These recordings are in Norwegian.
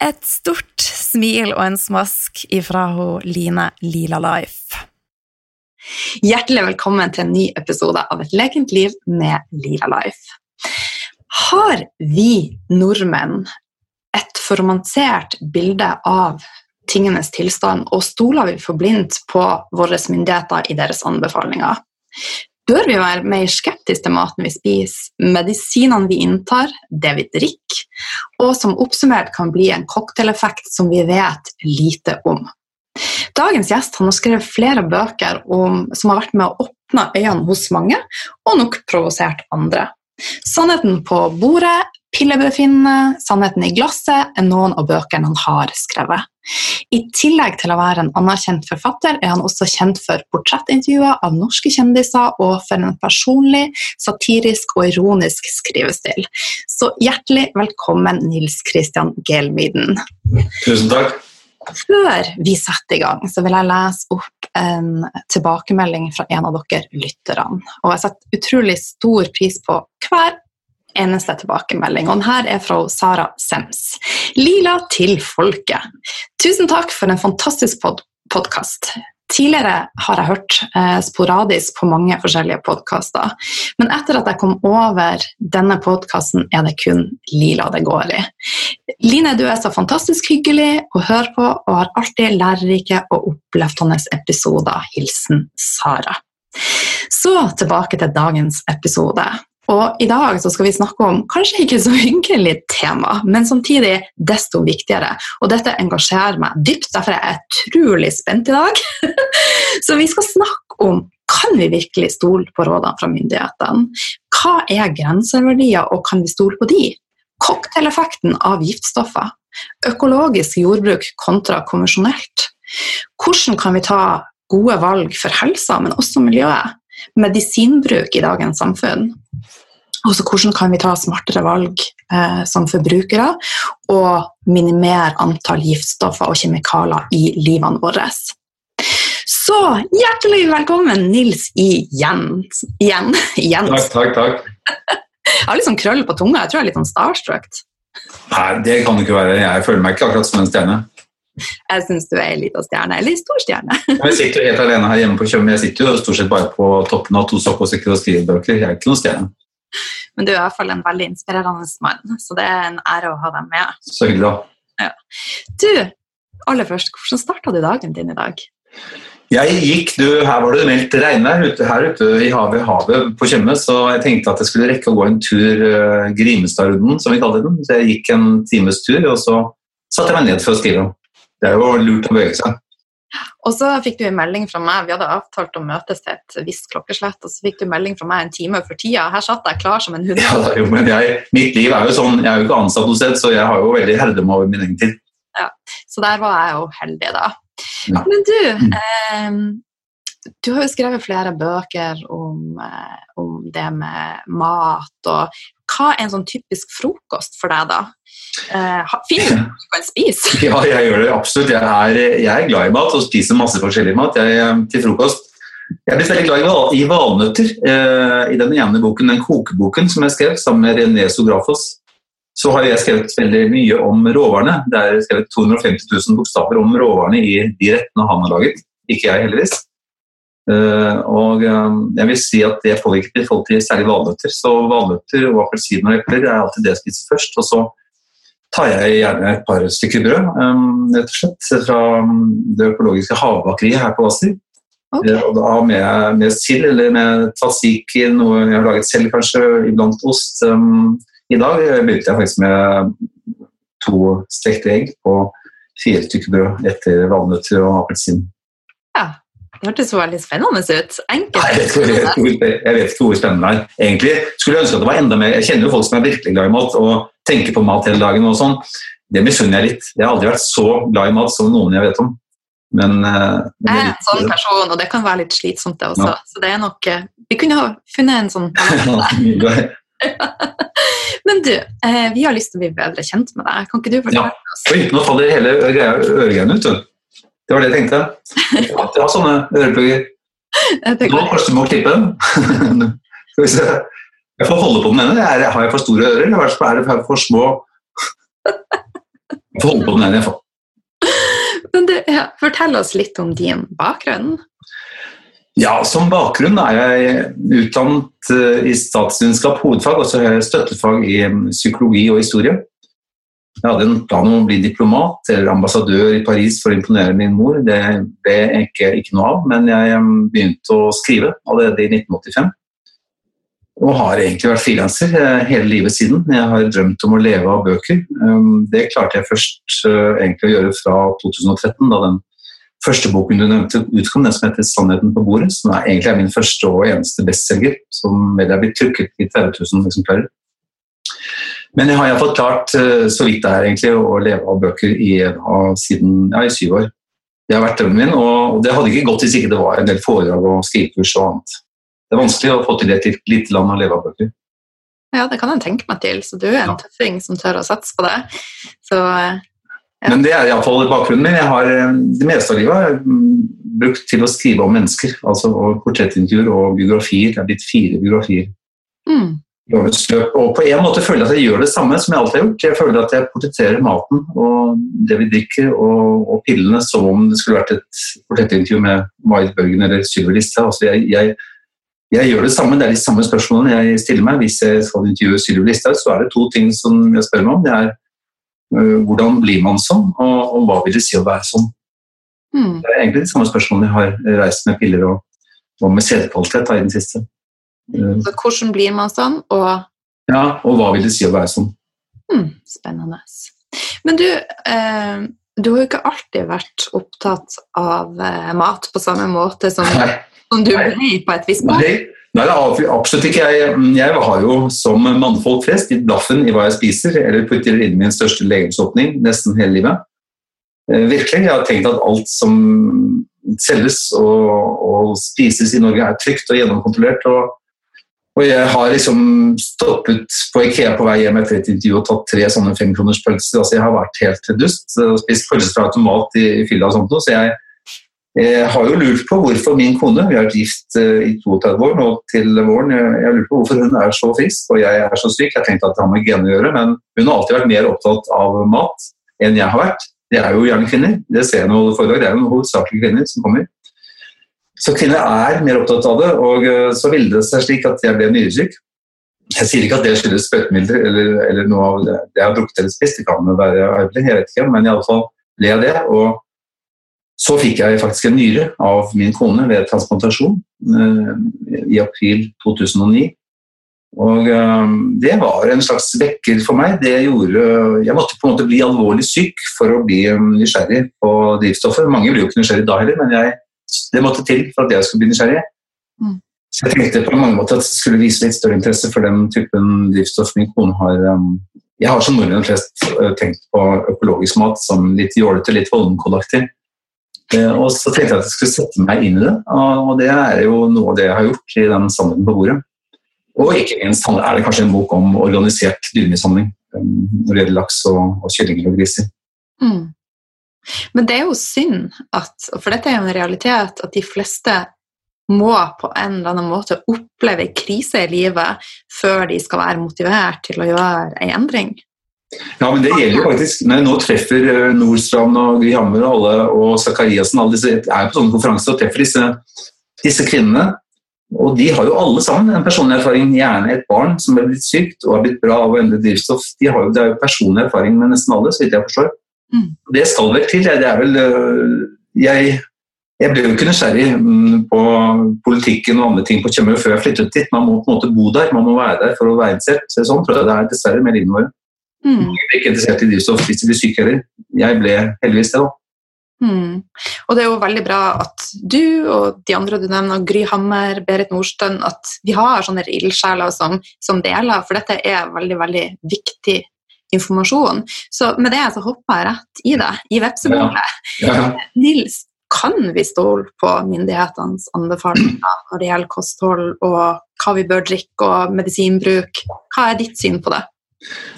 Et stort smil og en smask ifra hun Line Lila Life. Hjertelig velkommen til en ny episode av Et lekent liv med Lila Life. Har vi nordmenn et formansert bilde av tingenes tilstand, og stoler vi for blindt på våre myndigheter i deres anbefalinger? Bør vi være mer skeptiske til maten vi spiser, medisinene vi inntar, det vi drikker, og som oppsummert kan bli en cocktaileffekt som vi vet lite om. Dagens gjest har skrevet flere bøker om, som har vært med å åpne øynene hos mange, og nok provosert andre. Sannheten på bordet, pillebefinnende, sannheten i glasset er noen av bøkene han har skrevet. I tillegg til å være en anerkjent forfatter er han også kjent for portrettintervjuer av norske kjendiser og for en personlig, satirisk og ironisk skrivestil. Så hjertelig velkommen, Nils Christian Gelmyden. Tusen takk. Før vi setter i gang, så vil jeg lese opp en tilbakemelding fra en av dere lytterne. Og jeg setter utrolig stor pris på hver eneste tilbakemelding. Og denne er fra Sara Sems. Lila til folket. Tusen takk for en fantastisk pod podkast. Tidligere har jeg hørt eh, sporadisk på mange forskjellige podkaster, men etter at jeg kom over denne podkasten, er det kun Lila det går i. Line, du er så fantastisk hyggelig å høre på og har alltid lærerike og oppløftende episoder. Hilsen Sara. Så tilbake til dagens episode. Og i dag så skal vi snakke om kanskje ikke så hyggelig tema, men samtidig desto viktigere. Og dette engasjerer meg dypt, derfor er jeg utrolig spent i dag. så vi skal snakke om kan vi virkelig stole på rådene fra myndighetene? Hva er grenseverdier, og kan vi stole på de? Cocktaileffekten av giftstoffer. Økologisk jordbruk kontra konvensjonelt. Hvordan kan vi ta gode valg for helsa, men også miljøet? Medisinbruk i dagens samfunn. Også hvordan kan vi ta smartere valg eh, som forbrukere og minimere antall giftstoffer og kjemikalier i livene våre. Så hjertelig velkommen, Nils, igjen. Igjen. igjen. Takk, takk, takk. Jeg har litt sånn krøll på tunga. Jeg tror jeg er litt sånn starstruck. Nei, det kan det ikke være. Jeg føler meg ikke akkurat som en stjerne. Jeg syns du er ei lita stjerne. Eller stor stjerne. jeg sitter jo helt alene her hjemme på Tjøme. Jeg sitter jo stort sett bare på toppen av to soppåsekker og skriver. Jeg er ikke noen stjerne. Men du er i hvert fall en veldig inspirerende mann, så det er en ære å ha deg med. Så hyggelig ja. Du, aller først, hvordan starta du dagen din i dag? Jeg gikk, du, Her var det meldt regnvær ute, her ute i havet, havet på Tjøme, så jeg tenkte at jeg skulle rekke å gå en tur uh, Grimstadrunden, som vi kaller den. Så jeg gikk en times tur, og så satte jeg meg ned for å skrive. Det er jo lurt å bevege seg. Og så fikk du en melding fra meg, vi hadde avtalt å møtes til et visst klokkeslett, og så fikk du en melding fra meg en time for tida. Her satt jeg klar som en hund. Ja, jo, men jeg, mitt liv er jo sånn, jeg er jo ikke ansatt noe sted, så jeg har jo veldig herredømme over min egen tid. Ja, Så der var jeg jo heldig, da. Ja. Men du, mm. eh, du har jo skrevet flere bøker om, eh, om det med mat og hva er en sånn typisk frokost for deg, da? Uh, Finn du kan spise? Ja, jeg gjør det absolutt. Jeg er, jeg er, glad i mat og spiser masse forskjellig mat jeg, eh, til frokost. Jeg blitt veldig glad i valnøtter. Uh, I den ene boken, den kokeboken som jeg skrev sammen med René Sografos, så har jeg skrevet veldig mye om råvarene. Det er skrevet 250 000 bokstaver om råvarene i de rettene han har laget. Ikke jeg, heldigvis. Og jeg vil si at det påvirker folk til særlig valnøtter. Så valnøtter og appelsiner og epler er alltid det jeg spiser først. Og så tar jeg gjerne et par stykker brød, um, rett og slett, fra det økologiske havbakeriet her på Hvasser. Okay. Uh, og da med, med sild eller med tzatziki, noe jeg har laget selv kanskje, iblant ost. Um, i dag begynte jeg faktisk med to stekte egg på fire stykker brød etter valnøtter og appelsin. Ja, det hørtes veldig spennende ut. Enkelt. Nei, jeg, vet, ikke hvor spennende det er. Egentlig skulle jeg ønske at det var enda mer Jeg kjenner jo folk som er virkelig glad i mat og tenker på mat hele dagen. og sånn. Det misunner jeg litt. Jeg har aldri vært så glad i mat som noen jeg vet om. Men, men jeg er en sånn person, og det kan være litt slitsomt, det også. Ja. Så det er nok eh, Vi kunne ha funnet en sånn Men du, eh, vi har lyst til å bli bedre kjent med deg. Kan ikke du fortelle ja. oss? Oi, nå faller hele øregreia ut. Det var det jeg tenkte. At Jeg har sånne øreplugger. Nå kanskje du må klippe dem. Skal vi se. Jeg får holde på den ene. Har jeg for store ører, eller er det for små? Jeg får holde på den ene, iallfall. Men du, ja, fortell oss litt om din bakgrunn. Ja, Som bakgrunn er jeg utdannet eh, i statsvitenskap hovedfag, og så har jeg støttefag i mm, psykologi og historie. Jeg hadde en plan om å bli diplomat eller ambassadør i Paris for å imponere min mor. Det ble ikke, ikke noe av, men jeg begynte å skrive allerede i 1985. Og har egentlig vært frilanser eh, hele livet siden. Jeg har drømt om å leve av bøker. Det klarte jeg først eh, egentlig å gjøre fra 2013, da den første boken du nevnte, utkom, den som heter 'Sannheten på bordet', som egentlig er min første og eneste bestselger, som vel er blitt trykket i 30 000 eksemplarer. Men jeg har iallfall klart, eh, så vidt det er egentlig, å leve av bøker i, siden ja, i syv år. Det har vært drømmen min, og det hadde ikke gått hvis ikke det var en del foredrag og skrivekurs og annet. Det er vanskelig å få til et lite land å leve av bøker. Ja, det kan jeg tenke meg til, så du er en ja. tøffing som tør å satse på det. Så ja. men det er iallfall bakgrunnen min. Jeg har eh, det meste av livet mm, brukt til å skrive om mennesker. altså Portrettintervjuer og biografier. Det er blitt fire biografier. Mm. Og på en måte føler jeg at jeg gjør det samme som jeg alltid har gjort. Jeg føler at jeg portretterer maten og det vi drikker og, og pillene som om det skulle vært et portrettintervju med Marit Bøgen eller Sylvi Listhaug. Altså jeg, jeg, jeg, gjør det samme, det er de samme spørsmålene jeg stiller meg. Hvis jeg skal intervjue Sylvi Listhaug, så er det to ting som jeg spør meg om. Det er uh, hvordan blir man sånn, og, og hva vil det si å være sånn? Mm. Det er egentlig de samme spørsmålene jeg har reist med piller og, og med sædkvalitet i den siste. Eh, Så hvordan blir man sånn, og Ja, og hva vil det si å være sånn? Hmm, spennende. Men du, eh, du har jo ikke alltid vært opptatt av eh, mat på samme måte som, som du blir på et visst måte. Nei, absolutt ikke. Jeg, jeg har jo som mannfolk flest gitt blaffen i hva jeg spiser, eller putter inn min største legemsåpning nesten hele livet. Eh, virkelig. Jeg har tenkt at alt som selges og, og spises i Norge, er trygt og gjennomkontrollert. Og, og, jeg har liksom stoppet på Ikea på vei hjem etter et intervju og tatt tre sånne femkronerspølser. Altså, jeg har vært helt dust og spist pølser fra automat i, i fylla og sånt noe. Så jeg, jeg har jo lurt på hvorfor min kone, vi har vært gift eh, i 32 år nå til våren, jeg har lurt på hvorfor hun er så frisk og jeg er så syk. Jeg tenkte at det har med genene å gjøre, men hun har alltid vært mer opptatt av mat enn jeg har vært. Det er jo gjerne kvinner. Det ser jeg nå foredrag, det er jo hovedsakelig kvinner som kommer. Så kvinner er mer opptatt av det, og eh, så ville det seg slik at jeg ble nyresyk. Jeg sier ikke at det skyldes sprøytemidler eller, eller, noe av det jeg har drukket eller spist, det kan være arvelig, jeg vet ikke, men iallfall ble jeg det. og så fikk jeg faktisk en nyre av min kone ved transplantasjon eh, i april 2009. Og eh, det var en slags vekker for meg. Det gjorde, jeg måtte på en måte bli alvorlig syk for å bli nysgjerrig på drivstoffet. Mange blir jo ikke nysgjerrig da heller, men jeg, det måtte til for at jeg skulle bli nysgjerrig. Mm. Så jeg tenkte på mange måter at jeg skulle vise litt større interesse for den typen drivstoff min kone har. Jeg har som nordmenn flest tenkt på økologisk mat som litt jålete, litt Holmenkollaktig. Eh, og så tenkte jeg at jeg skulle sette meg inn i det, og det er jo noe av det jeg har gjort i den sammenhengen på bordet. Og ikke minst er det kanskje en bok om organisert dyremishandling um, når det gjelder laks og, og kyllinger og griser. Mm. Men det er jo synd at, for dette er jo en realitet, at de fleste må på en eller annen måte oppleve krise i livet før de skal være motivert til å gjøre en endring. Ja, men det gjelder jo faktisk Når nå treffer eh, Nordstrand og Gryhammer og alle og Zakariassen alle disse, er på sånne konferanser og treffer disse, disse kvinnene. Og de har jo alle sammen en personlig erfaring. Gjerne et barn som er blitt sykt og har blitt bra av å endre drivstoff. De har jo, det er jo personlig erfaring med nesten alle, så vidt jeg forstår. Mm. Det skal vel til. Det er vel øh, Jeg, jeg ble jo ikke nysgjerrig mm, på politikken og andre ting på Tjøme før jeg flyttet dit. Man må på en måte bo der, man må være der for å være interessert. Sånn tror jeg det er dessverre med livet vårt. Mm. Jeg ble ikke interessert i drivstoff hvis de blir syke heller. Jeg ble heldigvis det, da. Mm. Og det er jo veldig bra at du og de andre du nevner, Gry Hammer, Berit Nordstøn, at vi har sånne ildsjeler som, som, deler, for dette er veldig, veldig viktig informasjon. Så med det så hopper jeg rett i det, i vepsebolet. Ja. Ja. Nils, kan vi stole på myndighetenes anbefalinger når det gjelder kosthold og hva vi bør drikke og medisinbruk? Hva er ditt syn på det?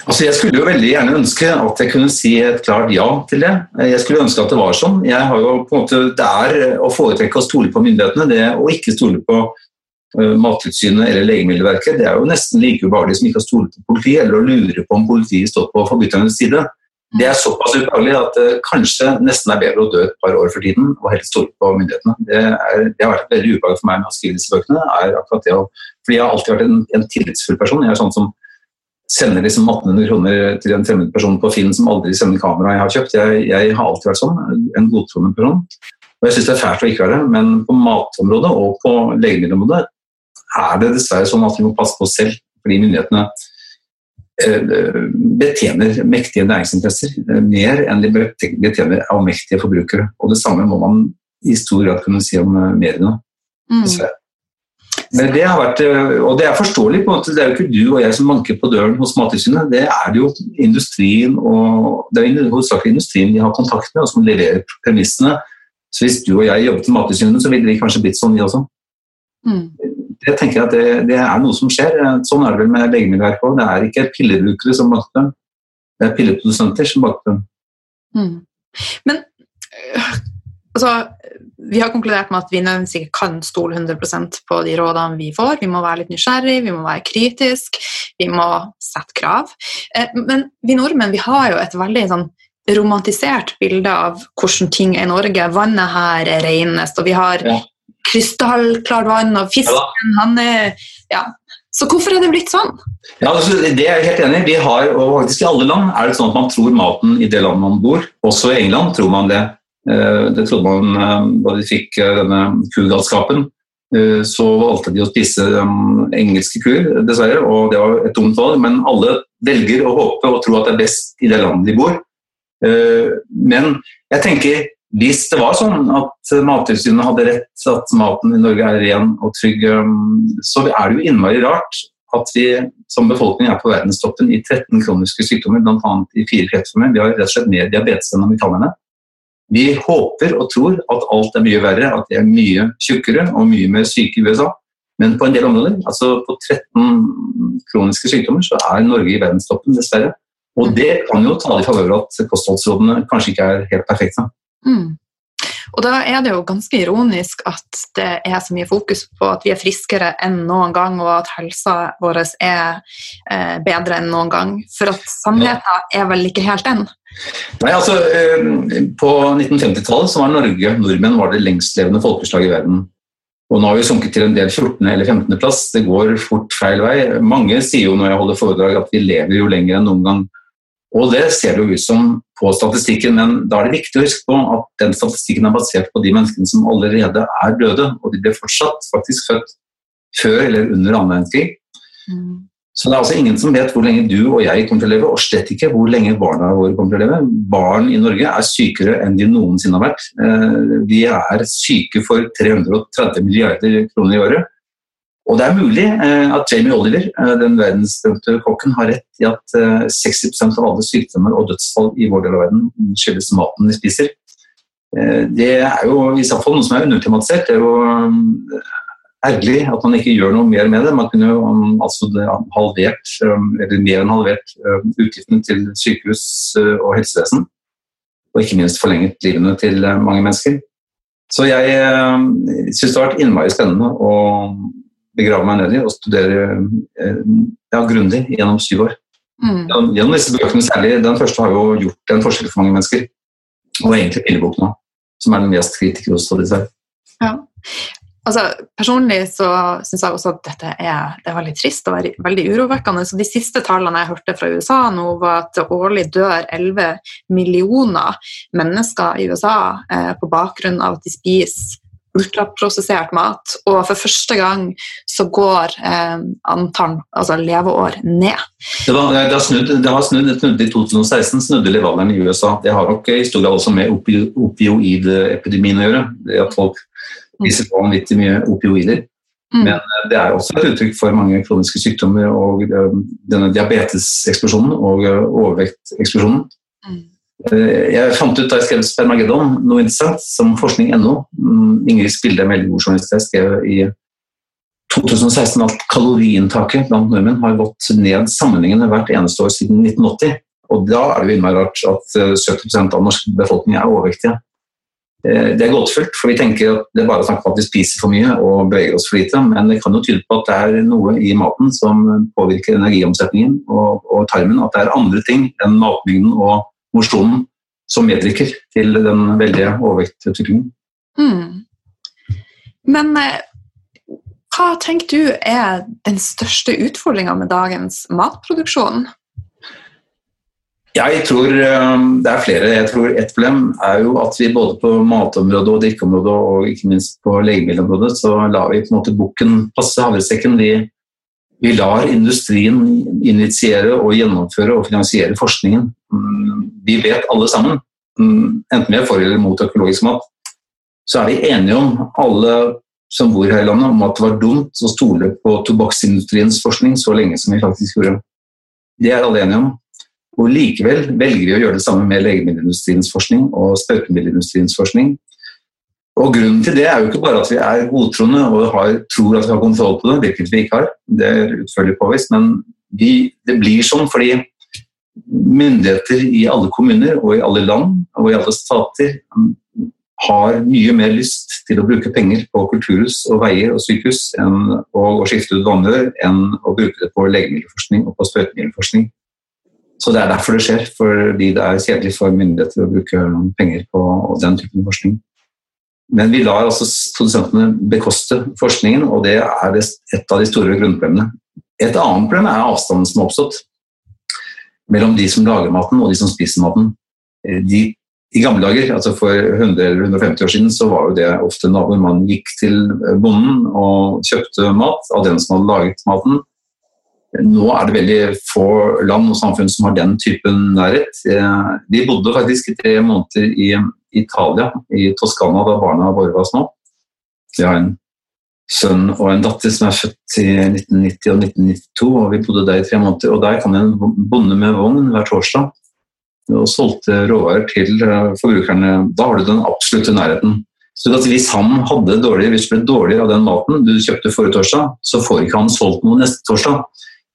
Altså, jeg skulle jo veldig gjerne ønske at jeg kunne si et klart ja til det. Jeg skulle ønske at det var sånn. Jeg har jo på en måte, Det er å foretrekke å stole på myndighetene, det å ikke stole på Mattilsynet eller Legemiddelverket, det er jo nesten like ubehagelig som ikke å stole på politiet eller å lure på om politiet står på forbryternes side. Det er såpass ubehagelig at det kanskje nesten er bedre å dø et par år for tiden og helst stole på myndighetene. Det, er, det, har vært veldig ubehagelig for meg med å skrive disse bøkene. er akkurat det, fordi Jeg har alltid vært en, en tillitsfull person. Jeg er sånn som sender liksom 1800 kroner til en fremmed person på Finn som aldri sender kamera jeg har kjøpt. Jeg, jeg har alltid vært sånn, en godtroende person. Og jeg syns det er fælt å ikke være det, men på matområdet og på legemiddelområdet er det dessverre sånn at vi må passe på oss selv, fordi myndighetene eh, betjener mektige næringsinteresser eh, mer enn de betjener avmektige forbrukere. Og det samme må man i stor grad kunne si om eh, mediene. Mm. Dessverre. Men det har vært, og det er forståelig. på en måte, Det er jo ikke du og jeg som banker på døren hos Mattilsynet. Det er det jo industrien og det er hovedsakelig industrien vi har kontakt med, og som leverer premissene. Så hvis du og jeg jobbet i Mattilsynet, så ville vi kanskje blitt sånn, vi også. Mm. Jeg tenker at det, det, er noe som skjer. Sånn er det vel med Legemiddelverket òg. Det er ikke pillebrukere som banker dem, det er pilleprodusenter som banker dem. Mm. Men øh, altså vi har konkludert med at vi nødvendigvis ikke kan stole 100% på de rådene vi får. Vi må være litt nysgjerrig, vi må være kritisk, vi må sette krav. Eh, men vi nordmenn vi har jo et veldig sånn romantisert bilde av hvordan ting er i Norge. Vannet her er renest, og vi har ja. Krystallklart vann, og fisken han er ja. Så hvorfor er det blitt sånn? Ja, altså, det er jeg helt enig i. Vi har, og faktisk I alle land er det sånn at man tror maten i det landet man bor. Også i England tror man det. Eh, det trodde man eh, da de fikk eh, denne kugalskapen. Så valgte de å spise engelske kuer, dessverre, og det var et dumt valg. Men alle velger å håpe og tro at det er best i det landet de bor. Men jeg tenker hvis det var sånn at Mattilsynet hadde rett, at maten i Norge er ren og trygg, så er det jo innmari rart at vi som befolkning er på verdenstoppen i 13 kroniske sykdommer, bl.a. i fire kreftformer. Vi har rett og slett mer diabetes enn amerikanerne. Vi håper og tror at alt er mye verre, at de er mye tjukkere og mye mer syke i USA. Men på en del områder, altså på 13 kroniske sykdommer, så er Norge i verdenstoppen, dessverre. Og det kan jo ta i favør at kostholdsrådene kanskje ikke er helt perfekte. Mm. Og da er det jo ganske ironisk at det er så mye fokus på at vi er friskere enn noen gang, og at helsa vår er eh, bedre enn noen gang. For at sannheten er vel ikke helt den? Nei, altså eh, På 1950-tallet var Norge, nordmenn var det lengstlevende folkeslag i verden. Og nå har vi sunket til en del 14. eller 15. plass. Det går fort feil vei. Mange sier jo når jeg holder foredrag at vi lever jo lenger enn noen gang. Og det ser det jo ut som på statistikken, men da er det viktig å huske på at den statistikken er basert på de menneskene som allerede er døde, og de ble fortsatt faktisk født før eller under annen verdenskrig. Mm. Så det er altså ingen som vet hvor lenge du og jeg kommer til å leve, og slett ikke hvor lenge barna våre kommer til å leve. Barn i Norge er sykere enn de noensinne har vært. Eh, vi er syke for 330 milliarder kroner i året. Og det er mulig eh, at Jamie Oliver, eh, den verdensberømte kokken, har rett i at 60 eh, av alle sykdommer og dødsfall i vår del av verden skyldes maten vi spiser. Det er jo i så fall noe som er undertematisert. Det er jo ergerlig at man ikke gjør noe mer med det. Man kunne jo um, altså halvert, eller mer enn halvert, utgiftene til sykehus og helsevesen. Og ikke minst forlenget livene til mange mennesker. Så jeg syns det har vært innmari spennende å begrave meg ned i og studere eh, ja, grundig gjennom syv år. Mm. Gjennom disse bøkene særlig, Den første har jo gjort en forskjell for mange mennesker. Og egentlig pilleboken òg, som er den mest kritikerroste av her. Ja. Altså, personlig så syns jeg også at dette er, det er veldig trist og veldig urovekkende. Så de siste tallene jeg hørte fra USA nå, var at det årlig dør 11 millioner mennesker i USA eh, på bakgrunn av at de spiser ultraprosessert mat. Og for første gang så går eh, antall altså leveår ned. Det, var, det har snudd, det har snudd, det snudde i 2016, snudde levealderen i USA. Det har nok i stor grad også med opi, opioidepidemien å gjøre. det at folk viser på vanvittig mye opioider. Mm. Men eh, det er også et uttrykk for mange kroniske sykdommer og eh, denne diabeteseksplosjonen og eh, overvekteksplosjonen. Mm. Eh, Jeg fant ut da jeg skrev Spermageddon noe interessant som forskning.no. Ingrid Spilde, en veldig jeg skrev i 2016 at kaloriinntaket blant nordmenn har gått ned sammenhengende hvert eneste år siden 1980. Og da er det innmari rart at eh, 70 av den norske befolkningen er overvektige. Eh, Det er gåtefullt, for vi tenker at det er bare snakk om at vi spiser for mye og beveger oss for lite, men det kan jo tyde på at det er noe i maten som påvirker energiomsetningen og, og tarmen, at det er andre ting enn matmengden og mosjonen som medvirker til den veldige overvektutviklingen. Mm. Men eh, hva tenker du er den største utfordringa med dagens matproduksjon? Jeg tror eh, det er flere. Jeg tror Et problem er jo at vi både på matområdet og drikkeområdet og ikke minst på legemiddelområdet så lar vi på en måte bukken passe havresekken. Vi, vi lar industrien initiere og gjennomføre og finansiere forskningen. Mm, Vi vet alle sammen, mm, enten vi er for eller mot økologisk mat, så er vi enige om, alle som bor her i landet, om at det var dumt å stole på tobakksindustriens forskning så lenge som vi faktisk gjorde. Det er alle enige om. Og likevel velger vi å gjøre det samme med legemiddelindustriens forskning og sprøytemiddelindustriens forskning. Og Grunnen til det er jo ikke bare at vi er godtroende og har, tror at vi har kontroll på det, hvilket vi ikke har, det er utførlig påvist, men vi, det blir sånn fordi myndigheter i alle kommuner og i alle land og i alle stater har mye mer lyst til å bruke penger på kulturhus og veier og sykehus enn, og å skifte ut vannrør enn å bruke det på legemiddelforskning og på sprøytemiddelforskning. Så det er derfor det skjer, fordi det er kjedelig for myndigheter å bruke penger på den typen forskning. Men vi lar altså produsentene bekoste forskningen, og det er et av de store grunnproblemene. Et annet problem er avstanden som har oppstått mellom de som lager maten og de som spiser maten. Eh, De, I gamle dager, altså for 100 eller 150 år siden, så var jo det ofte naboer. Man gikk til bonden og kjøpte mat av den som hadde laget maten. Nå er det veldig få land og samfunn som har den typen nærhet. Eh, Vi bodde faktisk tre måneder i Italia, i Toskana, da barna våre var små. Vi har en sønn og en datter som er født i 1990 og 1992, og vi bodde der i tre måneder. Og der kom en bonde med vogn hver torsdag og solgte råvarer til eh, forbrukerne. Da har du den absolutte nærheten. Så Hvis han hadde dårlig, hvis det ble dårlig av den maten du kjøpte forrige torsdag, så får ikke han solgt noe neste torsdag.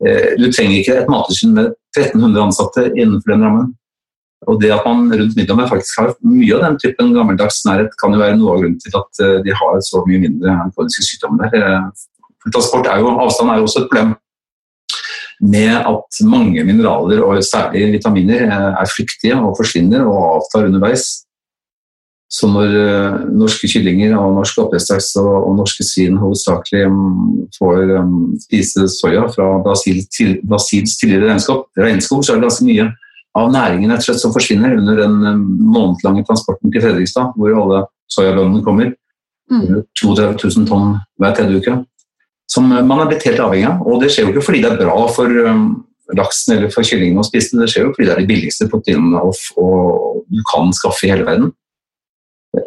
Eh, Du trenger ikke et mattilsyn med 1300 ansatte innenfor den rammen. Og det at man rundt Middelhavet faktisk har mye av den typen gammeldags nærhet, kan jo være noe av grunnen til at eh, de har så mye mindre kroniske sykdommer. der. Transport er jo, avstand er jo også et problem. Med at mange mineraler, og særlig vitaminer, eh, er flyktige og forsvinner og avtar underveis. Så når eh, norske kyllinger og norsk oppdrettslaks og, og norske svin hovedsakelig mm, får um, spise soya fra Brasils tidligere regnskog, så er det ganske mye av næringen rett og slett som forsvinner under den mm, månedlange transporten til Fredrikstad, hvor alle soyabøndene kommer. Mm. 32 000 tonn hver tredje uke. Som eh, man er blitt helt avhengig av. Og det skjer jo ikke fordi det er bra for um, laksen eller for kyllingen å spise det, det skjer jo fordi det er de billigste proteinene og, du kan skaffe i hele verden.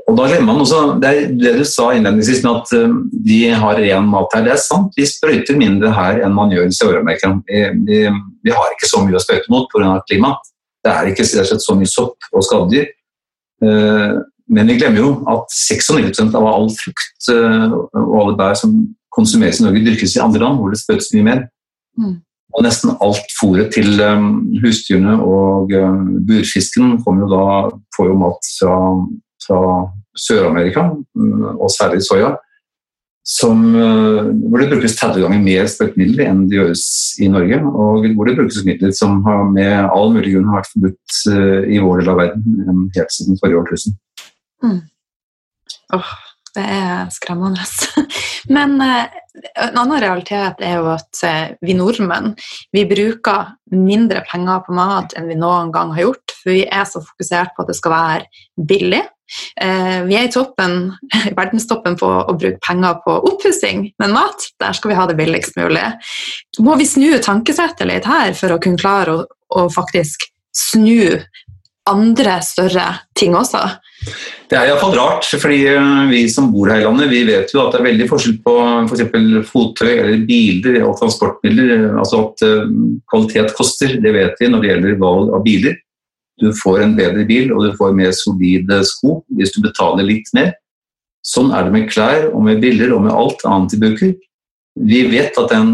Og da glemmer man også, Det er det du sa innledningsvis med at vi har ren mat her. Det er sant, vi sprøyter mindre her enn man gjør i Sør-Amerika. Vi, vi, vi har ikke så mye å sprøyte mot pga. klimaet. Det er ikke slett så mye sopp og skadedyr. Eh, Men vi glemmer jo at 96 av all frukt eh, og alle bær som konsumeres i Norge, dyrkes i andre land hvor det spøtes mye mer. Mm. Og nesten alt fôret til um, husdyrene og burfisken jo da, får jo mat fra, fra Sør-Amerika, um, og særlig soya. Som, hvor det brukes 30 ganger mer sprøytemidler enn det gjøres i Norge. Og hvor det brukes midler som har med all mulig grunn har vært forbudt i vår del av verden helt siden forrige årtusen. Mm. Oh, det er skremmende. Men eh, en annen realitet er jo at eh, vi nordmenn vi bruker mindre penger på mat enn vi noen gang har gjort, for vi er så fokusert på at det skal være billig. Eh, vi er i toppen, verdenstoppen på å bruke penger på oppussing, men mat, der skal vi ha det billigst mulig. Må vi snu tankesettet litt her for å kunne klare å, å faktisk snu andre større ting også? Det er iallfall rart, fordi eh, vi som bor her i landet, vi vet jo at det er veldig forskjell på f.eks. For fottøy eller biler og transportmidler. Altså at eh, kvalitet koster, det vet vi når det gjelder valg av biler. Du får en bedre bil og du får mer solide sko hvis du betaler litt mer. Sånn er det med klær og med briller og med alt annet de bruker. Vi vet at den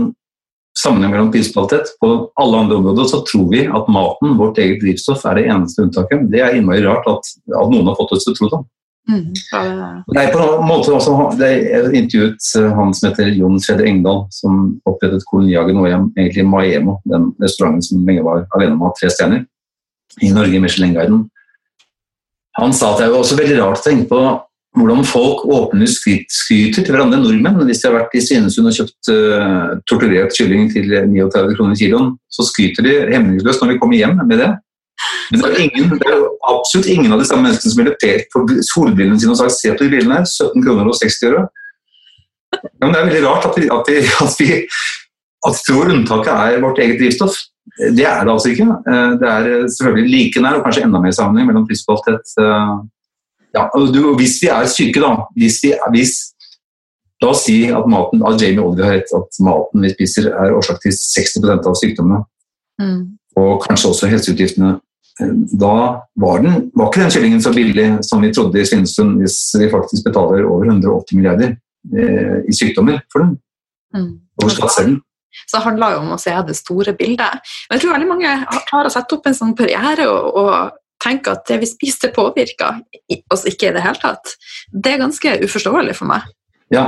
sammenheng mellom priskvalitet. På alle andre områder så tror vi at maten, vårt eget drivstoff, er det eneste unntaket. Det er innmari rart at, at noen har fått oss til å tro det. Mm, det er på en måte også, det er intervjuet eh, han som heter Jon Fredrik Engdahl, som opprettet Kolonihagen og egentlig Maemo, den restauranten som lenge var alene med å ha tre stjerner i Norge, Michelin-guiden. Han sa at det er også veldig rart å tenke på hvordan folk åpner skryter til hverandre, nordmenn. Hvis de har vært i Svinesund og kjøpt uh, torturert kylling til 39 kroner kiloen, så skryter de hemningsløst når de kommer hjem med det. Men det er, ingen, det er absolutt ingen av de samme menneskene som ville pekt på solbrillene sine og sagt se på de brillene her, 17 kroner og 60 øre. Ja, men det er veldig rart at vi, at vi, at vi, at tror unntaket er vårt eget drivstoff. Det er det altså ikke. Eh, det er selvfølgelig like nær, og kanskje enda mer sammenheng mellom og eh, ja, hvis vi er syke, da hvis vi, hvis, La oss si at, maten, at Jamie Oliver har rett, at maten vi spiser er årsak til 60 av sykdommene. Mm. Og kanskje også helseutgiftene. Da var, den, var ikke den kyllingen så billig som vi trodde i Svinesund, hvis vi faktisk betaler over 180 milliarder eh, i sykdommer for den. Mm. Over skatteseddelen. Så det handler jo om å se det store bildet. Men jeg tror veldig mange klarer å sette opp en sånn barriere og, og tenke at det vi spiste, påvirker oss ikke i det hele tatt. Det er ganske uforståelig for meg. Ja.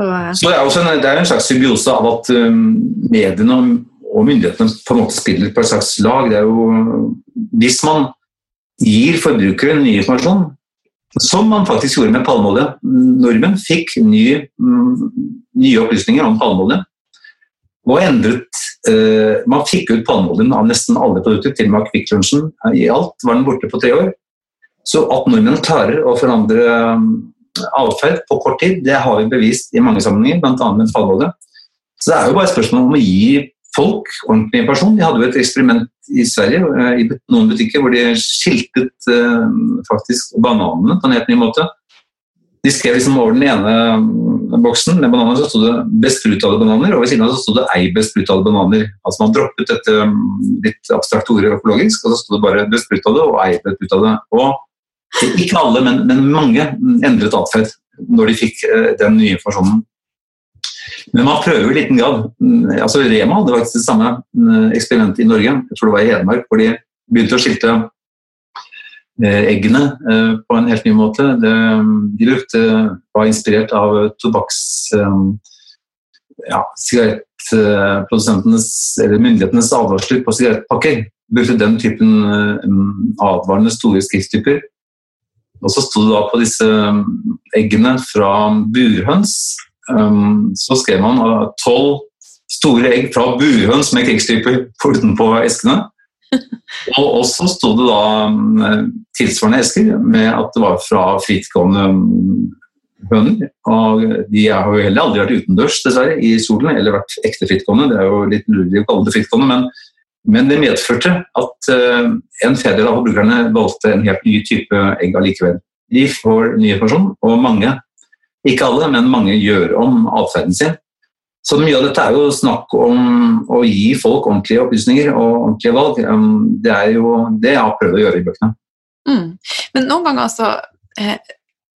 Eh, Så det er, også en, det er en slags symbiose av at um, mediene og myndighetene på en måte spiller på et slags lag. Det er jo, hvis man gir forbrukere ny informasjon, som man faktisk gjorde med palmeolje Nordmenn fikk ny, mm, nye opplysninger om palmeolje og endret eh, Man fikk ut palmeoljen av nesten alle produkter, til og med Kvikk Lunsjen. I alt var den borte på tre år. Så at nordmenn klarer å forandre um, atferd på kort tid, det har vi bevist i mange sammenhenger, bl.a. med palmeolje. Så det er jo bare et spørsmål om å gi folk ordentlig informasjon. De hadde jo et eksperiment i Sverige, uh, i noen butikker, hvor de skiltet eh, faktisk bananene på en helt ny måte. De skrev liksom over den ene um, boksen med bananer så sto det 'besprutede bananer', og ved siden av så sto det 'ei besprutede bananer'. Altså Man droppet dette um, litt abstrakte ordet økologisk, og så sto det bare 'besprutede' og 'ei besprutede'. Og ikke alle, men, men mange endret atferd når de fikk uh, den nye informasjonen. Men man prøver i liten grad. Mm, altså Rema hadde faktisk det samme eksperimentet i Norge, jeg tror det var i Hedmark, hvor de begynte å skilte Eh, eggene eh, på en helt ny måte. De brukte, var inspirert av tobakks... Eh, ja, sigarettprodusentenes eller myndighetenes advarsler på sigarettpakker. Brukte den typen advarende store skrifttyper. Og så sto det da på disse eggene fra burhøns, så skrev man tolv store egg fra burhøns med krigstyper utenpå eskene. Og så sto det da mm, tilsvarende esker med at det var fra frittgående mm, høner. Og de har jo heller aldri vært utendørs dessverre, i solen, eller vært ekte frittgående. Det er jo litt lurig å kalle det frittgående, men, men, det medførte at uh, en fjerdedel av forbrukerne valgte en helt ny type egg allikevel. De får ny informasjon, og mange, ikke alle, men mange gjør om atferden sin. Så mye av dette er jo snakk om å gi folk ordentlige opplysninger og ordentlige valg. Um, det er jo det jeg har prøvd å gjøre i bøkene. Mm. Men noen ganger så eh,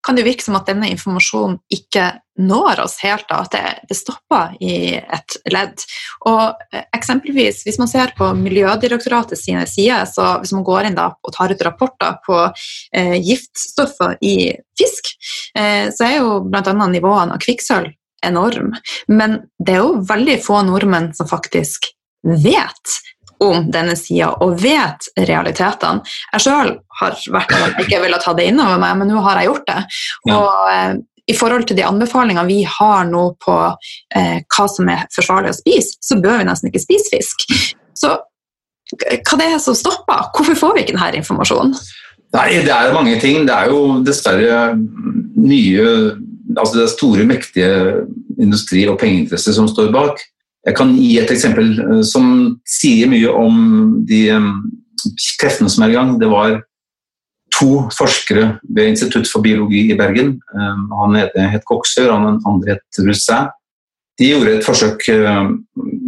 kan det virke som at denne informasjonen ikke når oss helt, da, at det, det, stopper i et ledd. Og eh, eksempelvis, Hvis man ser på Miljødirektoratet sine sider, så hvis man går inn da og tar ut rapporter på eh, giftstoffer i fisk, eh, så er jo bl.a. nivåene av kvikksølv enorm. Men det er jo veldig få nordmenn som faktisk vet om denne sida og vet realitetene. Jeg sjøl har vært at jeg ikke ville ta det innover meg, men nå har jeg gjort det. Og eh, i forhold til de anbefalingene vi har nå på eh, hva som er forsvarlig å spise, så bør vi nesten ikke spise fisk. Så hva det er som stopper? Hvorfor får vi ikke denne informasjonen? Nei, det er mange ting. Det er jo dessverre nye Altså det er store, mektige industri- og pengeinteresser som står bak. Jeg kan gi et eksempel eh, som sier mye om de kreftene som er i gang. Det var to forskere ved Institutt for biologi i Bergen. Han ene het Koksør, den andre het Roussin. De gjorde et forsøk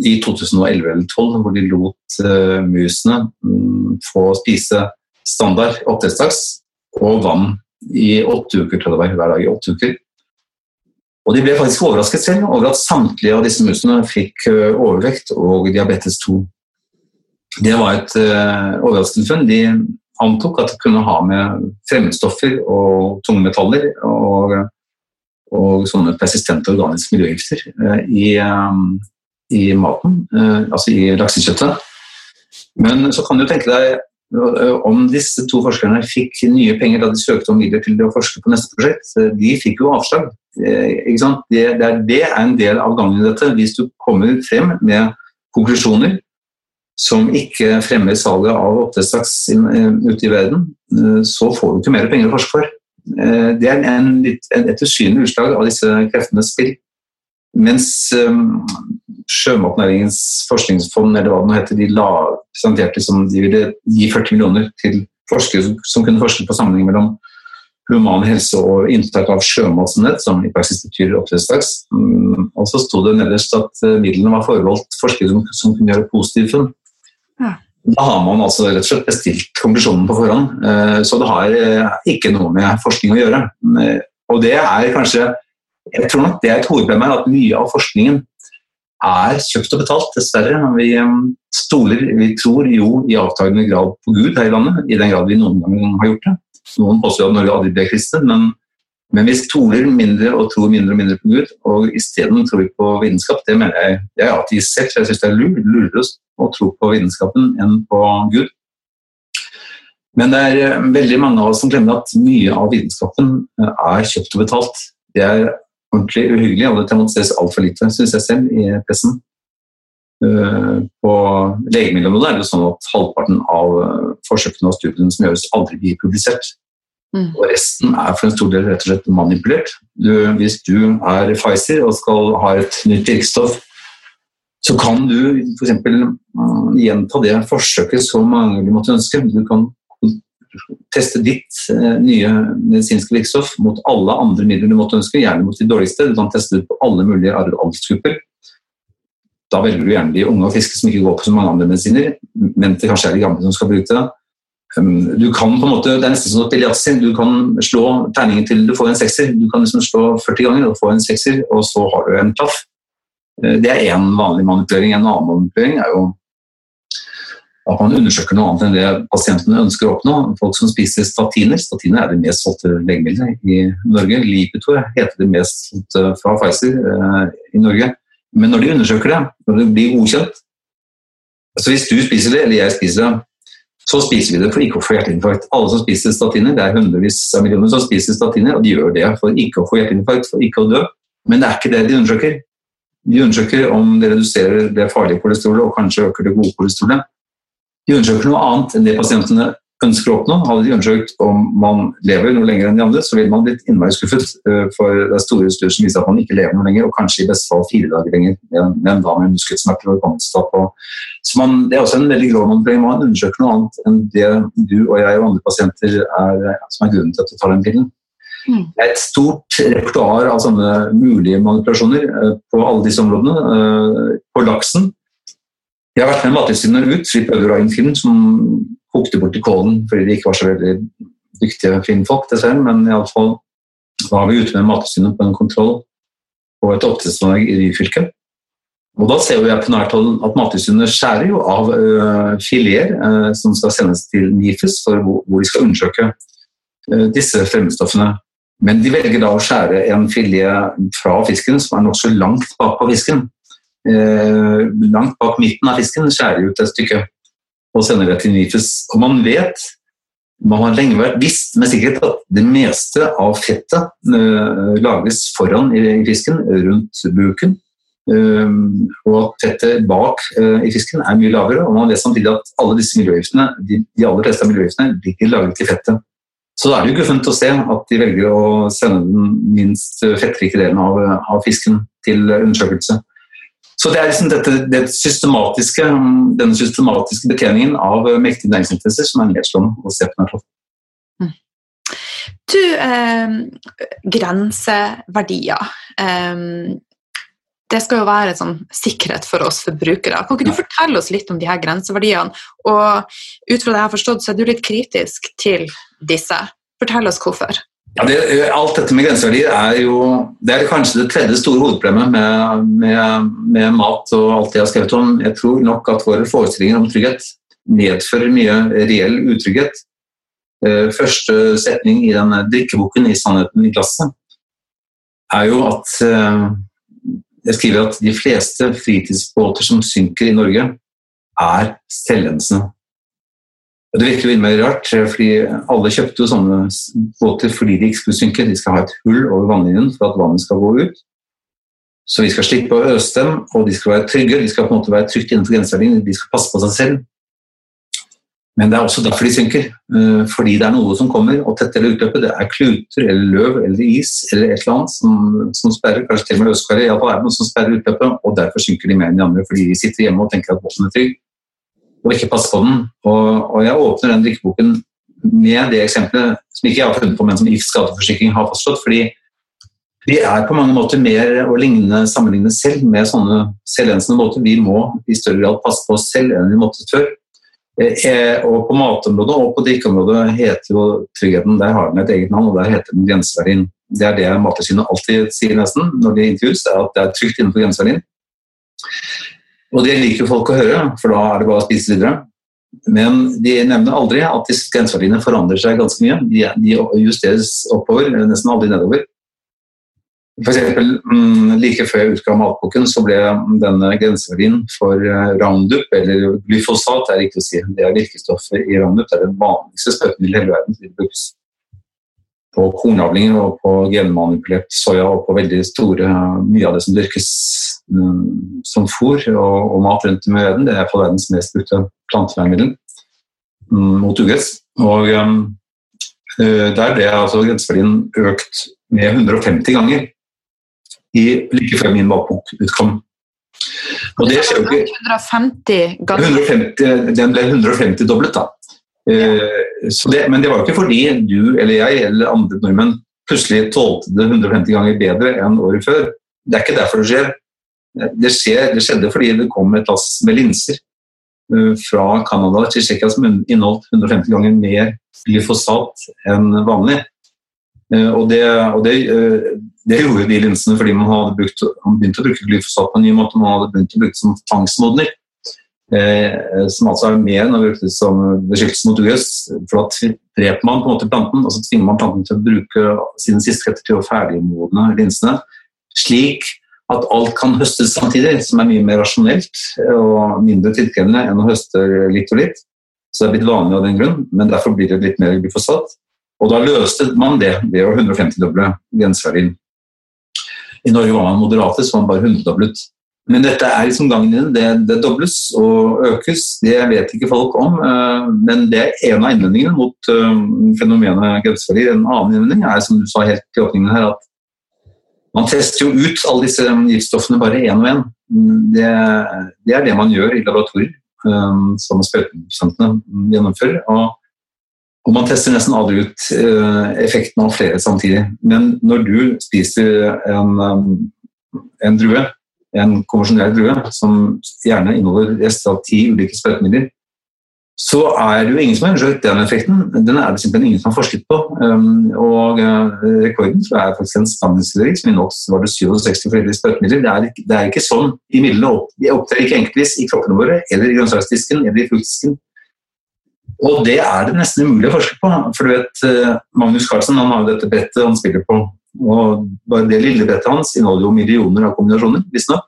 i 2011 eller 2012 hvor de lot eh, musene mm, få spise standard oppdrettslaks og vann i åtte uker, tror jeg det var, hver dag i åtte uker. Og De ble faktisk overrasket selv over at samtlige av disse musene fikk eh, overvekt og diabetes 2. Det var et uh, overraskende funn. De antok at det kunne ha med fremmedstoffer og tungmetaller og, og sånne persistente organiske miljøgifter uh, i, eh, i maten, uh, altså i laksekjøttet. Men så kan du tenke deg om disse to forskerne fikk nye penger da de søkte om midler til å forske på neste prosjekt. Eh, De fikk jo avslag. Eh? Det, er, en del av gangen i dette. Hvis du kommer frem med konklusjoner som ikke fremmer salget av oppdrettslaks eh, ute i verden, eh, så får du ikke mer penger å forske for. Eh, Det er en, et usynlig utslag av disse kreftenes spill. Mens um, Sjømatnæringens forskningsfond eller hva det nå heter, de la presenterte som de ville gi 40 millioner til forskere som, som kunne forske på sammenheng mellom human helse og inntak av sjømatsnett, som i praksis betyr oppdrettslaks. Um, og så sto det nederst at uh, midlene var forbeholdt forskere som, som kunne gjøre positive funn. Ja. Da har man altså rett og slett bestilt konklusjonen på forhånd, eh, så det har eh, ikke noe med forskning å gjøre. Og det er kanskje Jeg tror nok det er et hovedproblem her, at mye av forskningen er kjøpt og betalt, dessverre. Vi eh, stoler, vi tror jo i avtagende grad på Gud her i landet, i den grad vi noen gang har gjort det. Noen påstår at Norge aldri ble kristne, men, men vi stoler mindre og tror mindre og mindre på Gud, og isteden tror vi på vitenskap. Det mener jeg jeg er ateist selv, så jeg syns det er lur- lurere å tro på vitenskapen enn på Gud. Men det er eh, veldig mange av oss som glemmer at mye av vitenskapen eh, er kjøpt og betalt. Det er ordentlig uhyggelig, og det demonstreres altfor lite, syns jeg selv, i pressen. Eh, På legemiddelområdet er det jo sånn at halvparten av eh, forsøkene og studiene som gjøres, aldri blir publisert. Mm. Og resten er for en stor del rett og slett manipulert. Du, hvis du er Pfizer og skal ha et nytt virkestoff, så kan du f.eks. gjenta det forsøket så mange du måtte ønske. Du kan teste ditt eh, nye medisinske virkstoff mot alle andre midler du måtte ønske, gjerne mot de dårligste. Du kan teste det på alle mulige aldersgrupper. Da velger du gjerne de unge og friske som ikke går på så mange andre medisiner, men det kanskje er de gamle som skal bruke det. Um, Du kan på en måte, Det er nesten som yatzy. Du kan slå terningen til du får en sekser. Du kan liksom slå 40 ganger og få en sekser, og så har du en klaff. Eh, Det er én vanlig manipulering. En annen manipulering er jo at man undersøker noe annet enn det pasientene ønsker å oppnå. Folk som spiser statiner. Statiner er det mest solgte legemiddelet i Norge. Lipitor heter det mest solgte fra Pfizer eh, i Norge. Men når de undersøker det, når det blir godkjent Så Hvis du spiser det, eller jeg spiser det, så spiser vi det for ikke å få hjerteinfarkt. Alle som spiser statiner, det er hundrevis av millioner som spiser statiner, og de gjør det for ikke å få hjerteinfarkt, for ikke å dø. Men det er ikke det de undersøker. De undersøker om det reduserer det farlige kolesterolet og kanskje øker det gode kolesterolet. De undersøker noe annet enn det pasientene ønsker å oppnå. Hadde de undersøkt om man lever noe lenger enn de andre, så ville man blitt innmari skuffet. eh, For det er store studier som viser at man ikke lever noe lenger, og kanskje i beste fall fire dager lenger, men da med muskelsmerter og organstap. Så man, det er også en veldig grov manipulering. Man undersøker noe annet enn det du og jeg og andre pasienter er, som er grunnen til at du tar den pillen. Mm. Det er et stort repertoar av sånne mulige manipulasjoner eh, på alle disse områdene. Eh, På laksen Jeg har vært med Mattilsynet ut, vi prøvde å lage en film som kokte bort i kålen fordi de ikke var så veldig dyktige filmfolk, dessverre. Men iallfall var vi ute med Mattilsynet på en kontroll på et oppdrettsanlegg i Ryfylke. Og da ser jeg på nært hold at Mattilsynet skjærer jo av uh, fileter uh, som skal sendes til NIFUS for hvor, hvor de skal undersøke uh, disse fremmedstoffene. Men de velger da å skjære en filet fra fisken som er nokså langt bak på fisken. Eh, langt bak midten av fisken skjærer ut et stykke og sender det til NIFES. Og man vet, man har lenge vært visst med sikkerhet at det meste av fettet lages lagres foran i, fisken, rundt buken. Um, og at fettet bak i fisken er mye lavere. Og man vet samtidig at alle disse miljøgiftene, de, de aller fleste av miljøgiftene ligger lagret i fettet. Så da er det jo guffent å se at de velger å sende den minst fettrike delen av, av fisken til undersøkelse. Så det er liksom dette, det systematiske, denne systematiske betjeningen av mektige næringsinteresser som er nedslående å se på denne mm. Du, eh, grenseverdier. Eh, det skal jo være sånn sikkerhet for oss forbrukere. Kan ikke du fortelle oss litt om de her grenseverdiene? Og ut fra det jeg har forstått, så er du litt kritisk til disse. Fortell oss hvorfor. Ja, det, alt dette med grenseverdier er jo det er kanskje det tredje store hovedproblemet med, med, med, mat og alt det jeg har skrevet om. Jeg tror nok at våre forestillinger om trygghet medfører mye reell utrygghet. Eh, første setning i denne drikkeboken i 'Sannheten i glasset' er jo at eh, jeg skriver at de fleste fritidsbåter som synker i Norge, er selvlensende. Det virker jo innmari rart, fordi alle kjøpte jo sånne båter fordi de ikke skulle synke. De skal ha et hull over vannlinjen for at vannet skal gå ut. Så vi skal slippe å øse dem, og de skal være trygge. De skal på en måte være trygt innenfor grenseverdiene. De skal passe på seg selv. Men det er også derfor de synker. Eh, fordi det er noe som kommer og tetter utløpet. Det er kluter eller løv eller is eller et eller annet som, som sperrer. Kanskje til og med løskaret. Iallfall er det noe som sperrer utløpet, og derfor synker de mer enn de andre. Fordi de sitter hjemme og tenker at båten er trygg og ikke passe på den. Og, og jeg åpner den drikkeboken med det eksempelet som ikke jeg har funnet på, men som If skadeforsikring har fastslått. fordi vi er på mange måter mer å ligne, sammenligne selv med sånne selvlensende måter. Vi må i større grad passe på oss selv enn vi måtte før. Eh, og På matområdet og på drikkeområdet heter jo tryggheten der har den et eget navn, og der heter den grenseverdien. Det er det Mattilsynet alltid sier nesten når de intervjues, er at det er trygt innenfor grenseverdien. Og det liker folk å høre, for da er det bare å spise videre. Men de nevner aldri at disse grenseverdiene forandrer seg ganske mye. De, justeres oppover, nesten aldri nedover. For eksempel, mm, Like før jeg utga matboken, så ble denne grenseverdien for eh, Roundup, eller glyfosat, er riktig å si, det er virkestoffet i Roundup, det er det vanligste spøkelset i hele verden. På kornavlinger og på genmanipulert soya og på veldig store Mye av det som dyrkes um, som fôr og, og, mat rundt om i verden, det er for verdens mest brukte plantevernmiddel um, mot ugress. Og um, der ble altså grenseverdien økt med 150 ganger i, like før min bakbok utkom. Og det skjer jo ikke 150 ganger? 150, den ble 150 doblet, da. Eh, det, men det var jo ikke fordi du eller jeg eller andre nordmenn plutselig tålte det 150 ganger bedre enn året før. Det er ikke derfor det skjer. Det, skjer, det skjedde fordi det kom et lass med linser eh, fra Canada til Tsjekkia som inneholdt 150 ganger mer glyfosat enn vanlig. Eh, og, det, og det, det, gjorde de linsene fordi man hadde brukt, man begynt å bruke glyfosat på en ny måte. Man hadde begynt å bruke det som fangstmodner. Eh, som altså er mer enn å bruke som beskyttelse mot ugress. For da dreper man på en måte planten, og så tvinger man planten til å bruke sine siste krefter til å ferdigmodne linsene. Slik at alt kan høstes samtidig, som er mye mer rasjonelt og mindre tidkrevende enn å høste litt og litt. Så det er blitt vanlig av den grunn, men derfor blir det litt mer glyfosat. Og da løste man det ved å 150-doble grenseverdien. I Norge var man moderate, så man bare 100-doblet. Men dette er liksom gangen inn. Det, det, dobles og økes. Det vet ikke folk om. Eh, men det er en av innvendingene mot eh, fenomenet grenseverdier. En annen innvending er som du sa helt i åpningen her, at man tester jo ut alle disse giftstoffene bare én og én. Det, det, er det man gjør i laboratorier, eh, som sprøyteprodusentene gjennomfører. Og, og, man tester nesten aldri ut effekten av flere samtidig. Men når du spiser en, en drue en konvensjonell drue, som gjerne inneholder rester av ti ulike sprøytemidler, så er det jo ingen som har undersøkt den effekten. Den er det simpelthen ingen som har forsket på. Um, og uh, rekorden tror jeg er faktisk en stammisfylleri som inneholdt var det 67 forskjellige sprøytemidler. Det, er, det er ikke sånn i midlene. Opptrer ikke enkeltvis i kroppene våre eller i grønnsaksdisken eller i fruktdisken. Og det er det nesten umulig å forske på. For du vet, eh, Magnus Carlsen han har jo dette brettet han spiller på. Og bare det lille brettet hans inneholder jo millioner av kombinasjoner, visstnok.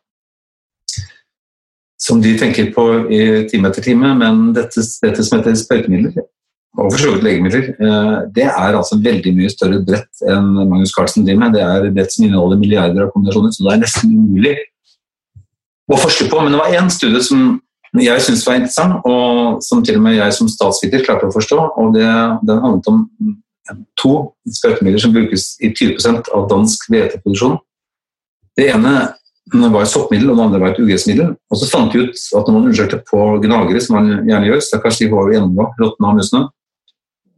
Som de tenker på i time etter time. Men dette, dette som heter sprøytemidler, og for så vidt legemidler, eh, det er altså veldig mye større brett enn Magnus Carlsen driver med. Det er brett som inneholder milliarder av kombinasjoner, så det er nesten umulig å forske på. Men det var én studie som jeg syntes var interessant, og som til og med jeg som statsviter klarte å forstå. og det, Den handlet om to sprøytemidler som brukes i 20% av dansk hveteproduksjon. Det ene var et soppmiddel, og det andre var et ugressmiddel. Og så fant vi ut at når man undersøkte på gnagere, som man gjerne gjør, stakkars de var gjennomgå råtne av musene,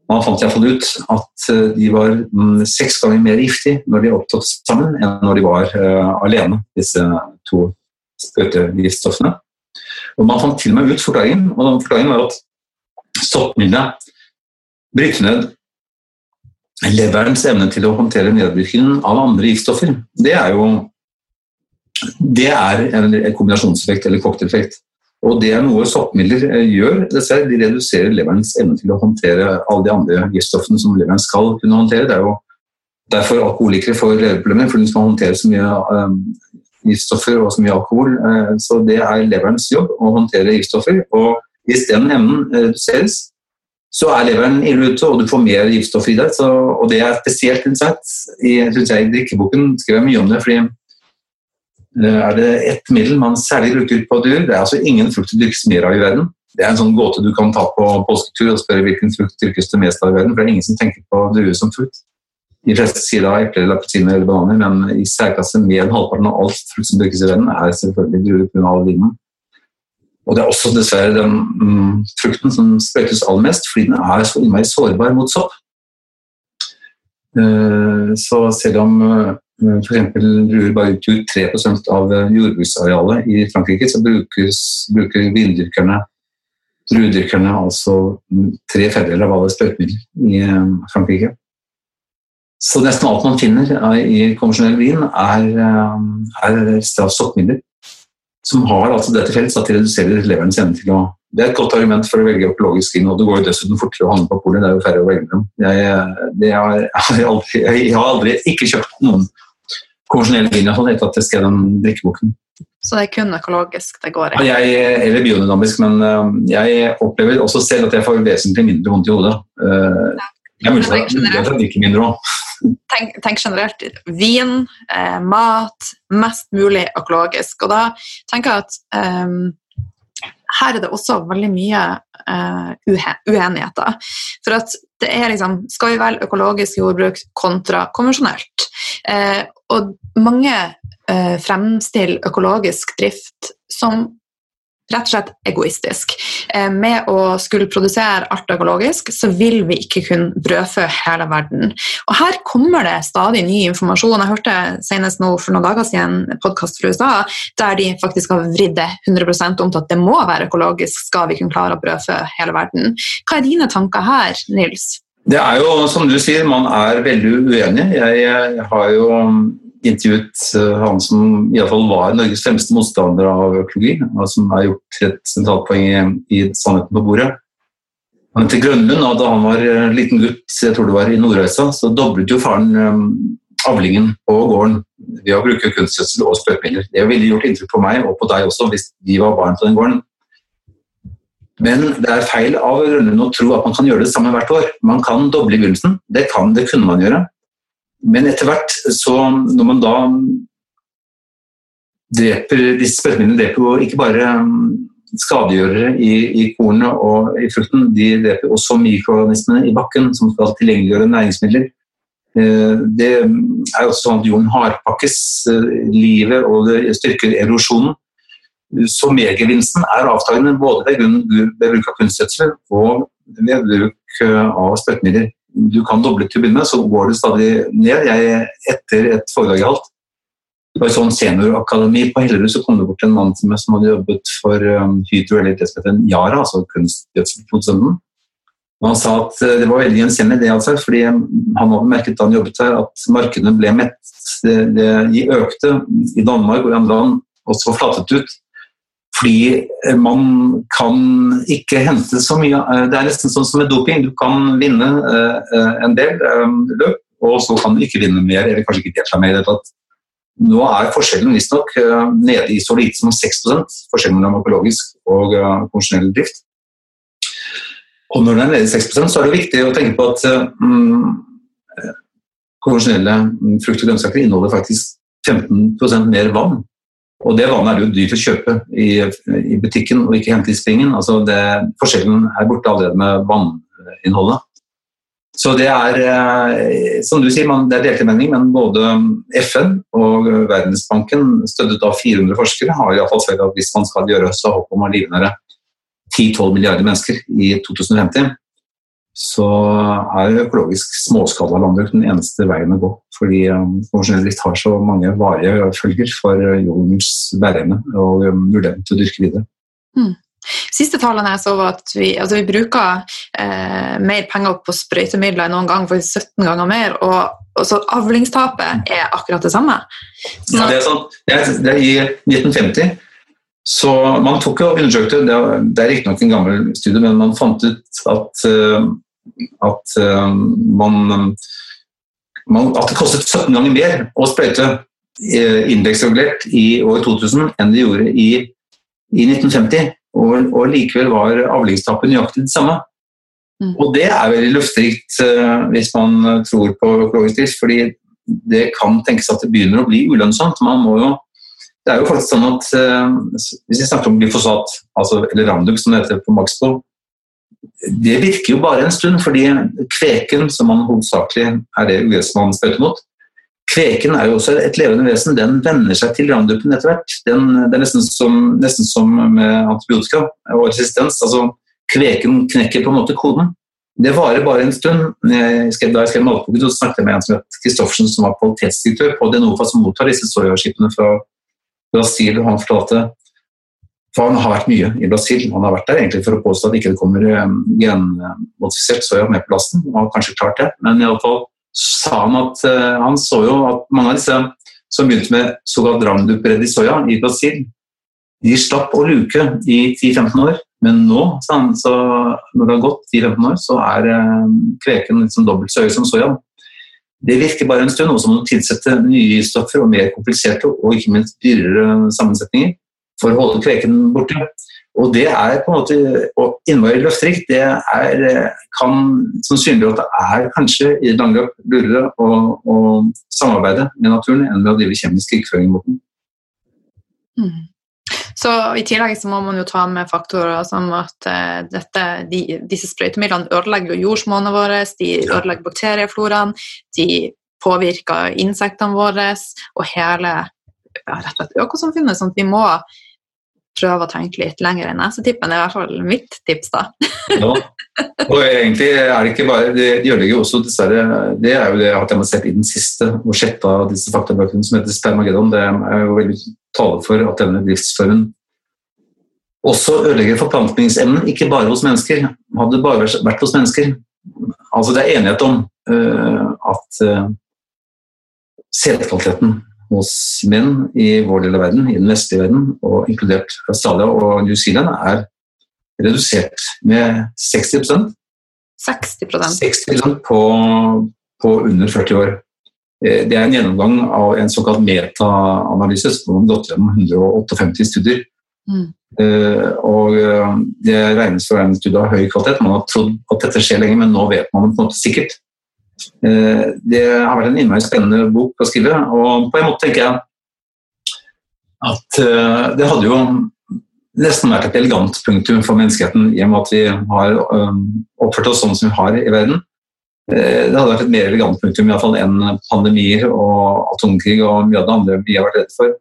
man fant iallfall ut at eh, de var mm, seks ganger mer giftige når de opptrådte sammen, enn når de var uh, alene, disse to sprøytegiftstoffene. Og Man fant til og med ut forklaringen, og den forklaringen var at soppmiddelet bryter ned leverens evne til å håndtere nedbrytningen av andre giftstoffer. Det er jo det er en kombinasjonseffekt eller cocktaileffekt. Og det er noe soppmidler eh, gjør. Dessverre, de reduserer leverens evne til å håndtere alle de andre giftstoffene som leveren skal kunne håndtere. Det er jo derfor alkoholikere får leverproblemer, for de skal håndtere så mye um, giftstoffer og så mye alkohol. Uh, så det er leverens jobb å håndtere giftstoffer. Og hvis den evnen reduseres, så er leveren ille ute, og du får mer giftstoff i deg. Så, og det er spesielt interessant. I, synes jeg, I drikkeboken skrev jeg mye om det. fordi Eh, er det ett middel man særlig bruker på dyr. Det er altså ingen frukt det dyrkes mer av i verden. Det er en sånn gåte du kan ta på påsketur og spørre hvilken frukt dyrkes det mest av i verden. For det er ingen som tenker på druer som frukt. De fleste sier da epler, appelsiner eller bananer, men i særklasse mer enn halvparten av alt frukt som dyrkes i verden, er selvfølgelig druer pga. vinen. Og det er også dessverre den mm, frukten som sprøytes aller mest, fordi den er så innmari sårbar mot sopp. Uh, så selv om uh, F.eks. druer bare utgjør 3 av eh, jordbruksarealet i Frankrike, så brukes, bruker vindyrkerne, druedyrkerne, altså tre fjerdedeler av alle sprøytemidler i eh, Frankrike. Så nesten alt man finner i konvensjonell vin, er, er straff straffstoffmidler. Som har altså dette felles at de reduserer leverens evne til å Det er et godt argument for å velge økologisk og det går jo dessuten fortere å handle på polet. Det er jo færre å velge dem. Jeg, jeg, har aldri, jeg har aldri ikke kjøpt noen konvensjonelle vin sånn etter at jeg skrev den drikkeboken. Så det er kun økologisk det går i? Ja, jeg, eller biodynamisk, men uh, jeg opplever også selv at jeg får vesentlig mindre vondt i hodet. Jeg mulig at mindre òg. Tenk, tenk, generelt. Vin, eh, mat, mest mulig økologisk. Og da tenker jeg at eh, her er det også veldig mye eh, uenigheter. For at det er liksom Skal vi velge økologisk jordbruk kontra konvensjonelt? Uh, og mange uh, fremstiller økologisk drift som rett og slett egoistisk. Eh, med å skulle produsere alt økologisk, så vil vi ikke kunne brødfø hele verden. Og her kommer det stadig ny informasjon. Jeg hørte senest nå for noen dager siden en podkast fra USA der de faktisk har vridd det 100% om til at det må være økologisk skal vi kunne klare å brødfø hele verden. Hva er dine tanker her, Nils? Det er jo, som du sier, man er veldig uenig. Jeg har jo intervjuet eh, han som i alle fall var Norges fremste motstander av økologi, og som har gjort et sentralt poeng i, i Sannheten på bordet. Han heter Grønlund, og da han var eh, liten gutt, jeg tror det var i Nordreisa, så doblet jo faren um, avlingen på gården ved å bruke kunstgjødsel og sprøytemidler. Det ville gjort inntrykk på meg og på deg også hvis vi var barn på den gården. Men det er feil av Grønlund å tro at man kan gjøre det samme hvert år. Man kan doble i begynnelsen, det, kan, det kunne man gjøre. Men etter hvert, så når man da dreper disse sprøytemidlene dreper jo ikke bare um, skadegjørere i, i kornet og i frukten, de dreper også mikroorganismene i bakken som skal tilgjengeliggjøre næringsmidler. Eh, det er også sånn at jorden hardpakkes, eh, livet og det styrker erosjonen. Så mergevinsten er avtagende både ved bruk av kunstgjødsel og ved bruk eh, av sprøytemidler du kan doble til å begynne med, så går det stadig ned. Jeg, etter et foredrag jeg holdt det var et sånn seniorakademi på Hellerud, så kom det bort en mann til meg som hadde jobbet for um, Hydro, eller det som heter Yara, altså kunstgjødselprodusenten. Han sa at uh, det var veldig gjenkjennelig, det altså, fordi han hadde merket da han jobbet her, at markedene ble mett. Det, de økte i Danmark og i andre land, og så flatet ut. Fordi man kan ikke hente så mye Det er nesten sånn som med doping. Du kan vinne en del løp, og så kan du ikke vinne mer, eller kanskje ikke delta mer i det tatt. Nå er forskjellen visstnok nede i så lite som 6 forskjellen mellom økologisk og konvensjonell drift. Og når den er nede i 6% så er det viktig å tenke på at mm, konvensjonelle frukt og grønnsaker inneholder faktisk 15 mer vann. Og det vannet er det jo dyrt å kjøpe i, i, butikken og ikke hente i springen. Altså det, forskjellen er borte allerede med vanninnholdet. Så det er, eh, som du sier, man, det er delte meninger, men både FN og Verdensbanken, støttet av 400 forskere, har iallfall sagt at hvis man skal gjøre så håper å livnære 10-12 milliarder mennesker i 2050, så er økologisk småskalalandbruk den eneste veien å gå. Fordi um, konvensjonell drift har så mange varige følger for jordens bæreevne og um, muligheten til å dyrke videre. Mm. Siste tallene jeg så var at vi, altså vi bruker eh, mer penger på sprøytemidler enn noen gang, faktisk 17 ganger mer. Og, og så avlingstapet er akkurat det samme. Så, ja, det er sant. Det er, det er I 1950 så man tok jo undersøkte, det er, det er riktignok en gammel studie, men man fant ut at, eh, at, eh, man, man, at det kostet 17 ganger mer å sprøyte eh, indeksregulert i år 2000 enn det gjorde i, i 1950. Og, og, likevel var avlingstapet nøyaktig det samme. Mm. Og det er veldig løfterikt hvis man tror på økologisk drift, fordi det kan tenkes at det begynner å bli ulønnsomt. Man må jo det er jo faktisk sånn at Hvis vi snakker om glyfosat, altså, eller Randux som det heter på Maxbo, det virker jo bare en stund, fordi kveken, som man hovedsakelig er det ugresset man sprøyter mot, Kveken er jo også et levende vesen. Den venner seg til randupen etter hvert. Den, det er nesten som, nesten som, med antibiotika og resistens. altså Kveken knekker på en måte koden. Det varer bare en stund. Jeg skrev, da jeg skrev matboken, så snakket jeg med en som het Kristoffersen, som var kvalitetsdirektør på Denofa, som mottar disse soyaskipene fra Brasil. Han fortalte for han har vært mye i Brasil. Han har vært der egentlig for å påstå at ikke det kommer eh, genmodifisert soya med på lasten. Han har kanskje klart det, men i alle fall sa han at uh, han så jo at mange av disse som begynte med såkalt roundup-redd soya i Brasil, de slapp å luke i 10-15 år. Men nå, han, så når det har gått 10-15 år, så er uh, kveken liksom dobbelt så høy som soya. Det virker bare en stund, og så må du tilsette nye stoffer og mer kompliserte og ikke minst dyrere sammensetninger for å holde kveken borte. Og det er på en måte innmari løfterikt. Det er, kan sannsynliggjøre at det er kanskje i det lange løp lurere å, å, samarbeide med naturen enn ved å drive kjemisk krigføring mot den. Mm. Så I tillegg så må man jo ta med faktorer som at uh, dette, de, disse sprøytemidlene ødelegger jordsmonnet vårt, de ødelegger bakteriefloraen, de påvirker insektene våre og hele ja, rett og slett økosamfunnet. sånn at vi må prøve å tenke litt lenger enn nesetippen. Det er i hvert fall mitt tips, da. ja. Og egentlig er det ikke bare Det ødelegger jo også, dessverre Det er jo det at jeg har sett i den siste og sjette av disse faktabøkene som heter Spermageddon. Det er jo veldig tale for at denne driftsformen også ødelegger forplantningsevnen, ikke bare hos mennesker. Hadde det bare vært hos mennesker Altså det er enighet om uh, at uh, setekvaliteten hos menn i vår del av verden, i den vestlige verden, og inkludert Australia og New Zealand, er redusert med 60% 60% 60 på, på under 40 år. Eh, det er en gjennomgang av en såkalt metaanalyse som har gått gjennom 158 studier. Mm. Uh, og uh, Det regnes for en studie av høy kvalitet. Man har trodd at dette skjer lenge, men nå vet man det på en måte sikkert. Uh, det har vært en innmari spennende bok å skrive, og på en måte tenker jeg at det hadde jo nesten vært et elegant punktum for menneskeheten i og med at vi har oppført oss sånn som vi har i verden. Eh, det hadde vært et mer elegant punktum i hvert fall enn pandemier og atomkrig og mye av det andre vi har vært redd for.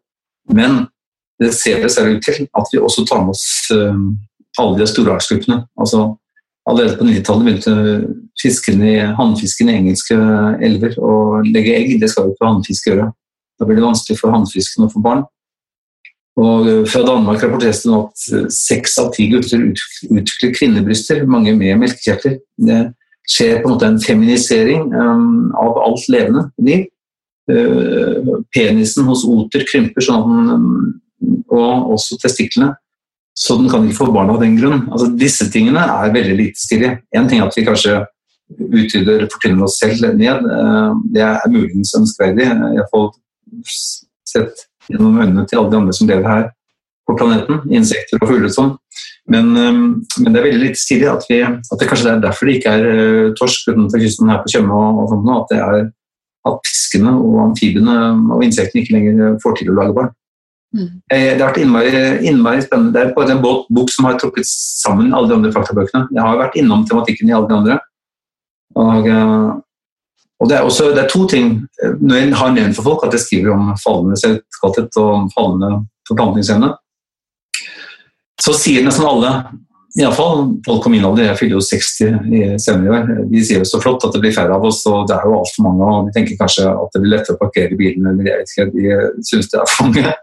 Men det ser dessverre ut til at vi også tar med oss eh, alle de store artsgruppene. Altså, allerede på 90-tallet begynte fiskerne, hannfisken i engelske elver å legge egg. Det skal jo ikke hannfisk gjøre. Da blir det vanskelig for hannfisken å få barn. Og eh, Fra Danmark rapporteres det nå at seks av ti gutter utvikler kvinnebryster, mange med melkekjertler skjer på en måte en feminisering um, av alt levende liv. Penisen hos oter krymper sånn og også testiklene. Så den kan ikke få barn av den grunn. Altså, disse tingene er veldig lite stilige. En ting er at vi kanskje utvider fortynner oss selv ned. Eh, det er muligens ønskverdig. Jeg får sett gjennom øynene til alle de andre som lever her på planeten, insekter og fugler og sånn. Men, eh, men, det er veldig lite stilig at, at det kanskje er derfor det ikke er torsk utenfor kysten her på Tjøme. og, og sånt, at det er at fiskene og amfibiene og insektene ikke lenger får til å lage barn. Mm. Eh, det har vært innmari, innmari, spennende. Det er bare en bok som har trukket sammen alle de andre faktabøkene. Jeg har vært innom tematikken i alle de andre. Og, eh, og det, er også, det er to ting når jeg har nevnt for folk at jeg skriver om fallende selvkvalitet og fallende forplantningsevne. Så sier nesten alle Iallfall folk på min alder, jeg fyller jo 60 i senere i år, de sier jo så flott at det blir færre av oss, og det er jo altfor mange. og De tenker kanskje at det blir lettere å parkere bilen, eller jeg vet ikke, de syns det er for mange.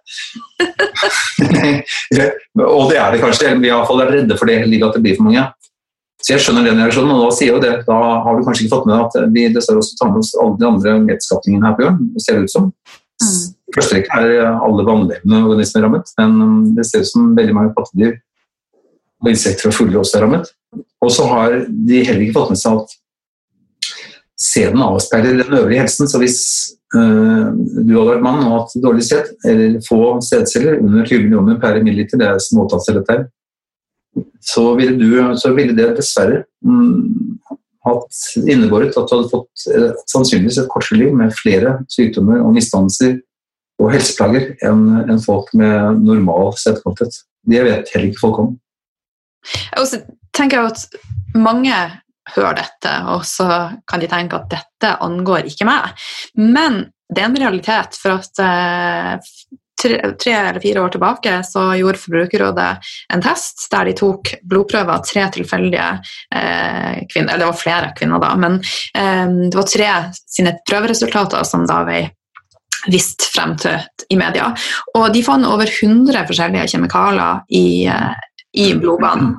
og det er det kanskje, eller vi er iallfall redde for det hele livet, at det blir for mange. Så jeg skjønner den reaksjonen, og da sier jo det. Da har du kanskje ikke fått med deg at vi dessverre også tar med oss alle de andre medskapningene her på jorden, ser det ut som. Mm. Første rekke er alle vannlevende organismer rammet, men det ser ut som veldig mange pattedyr og insekter og fugler også er rammet. Og så har de heller ikke fått med seg at sæden avspeiler den øvrige helsen. Så hvis øh, du hadde vært mann og hatt dårlig sæd, eller få sædceller under 20 millioner per milliliter, det er småtallsceller her, så ville, du, så ville det dessverre mm, hatt innebåret at du hadde fått eh, sannsynligvis et kortere liv med flere sykdommer og misdannelser og helseplager enn en folk med normal sædkvalitet. Det vet heller ikke folk om. Og så tenker jeg at mange hører dette, og så kan de tenke at dette angår ikke meg. Men det er en realitet, for at eh, tre, tre, eller fire år tilbake så gjorde Forbrukerrådet en test der de tok blodprøver av tre tilfeldige eh, kvinner, eller det var flere kvinner da, men eh, det var tre sine prøveresultater som da vei vist frem til i media. Og de fant over 100 forskjellige kjemikalier i, eh, i blodbanen.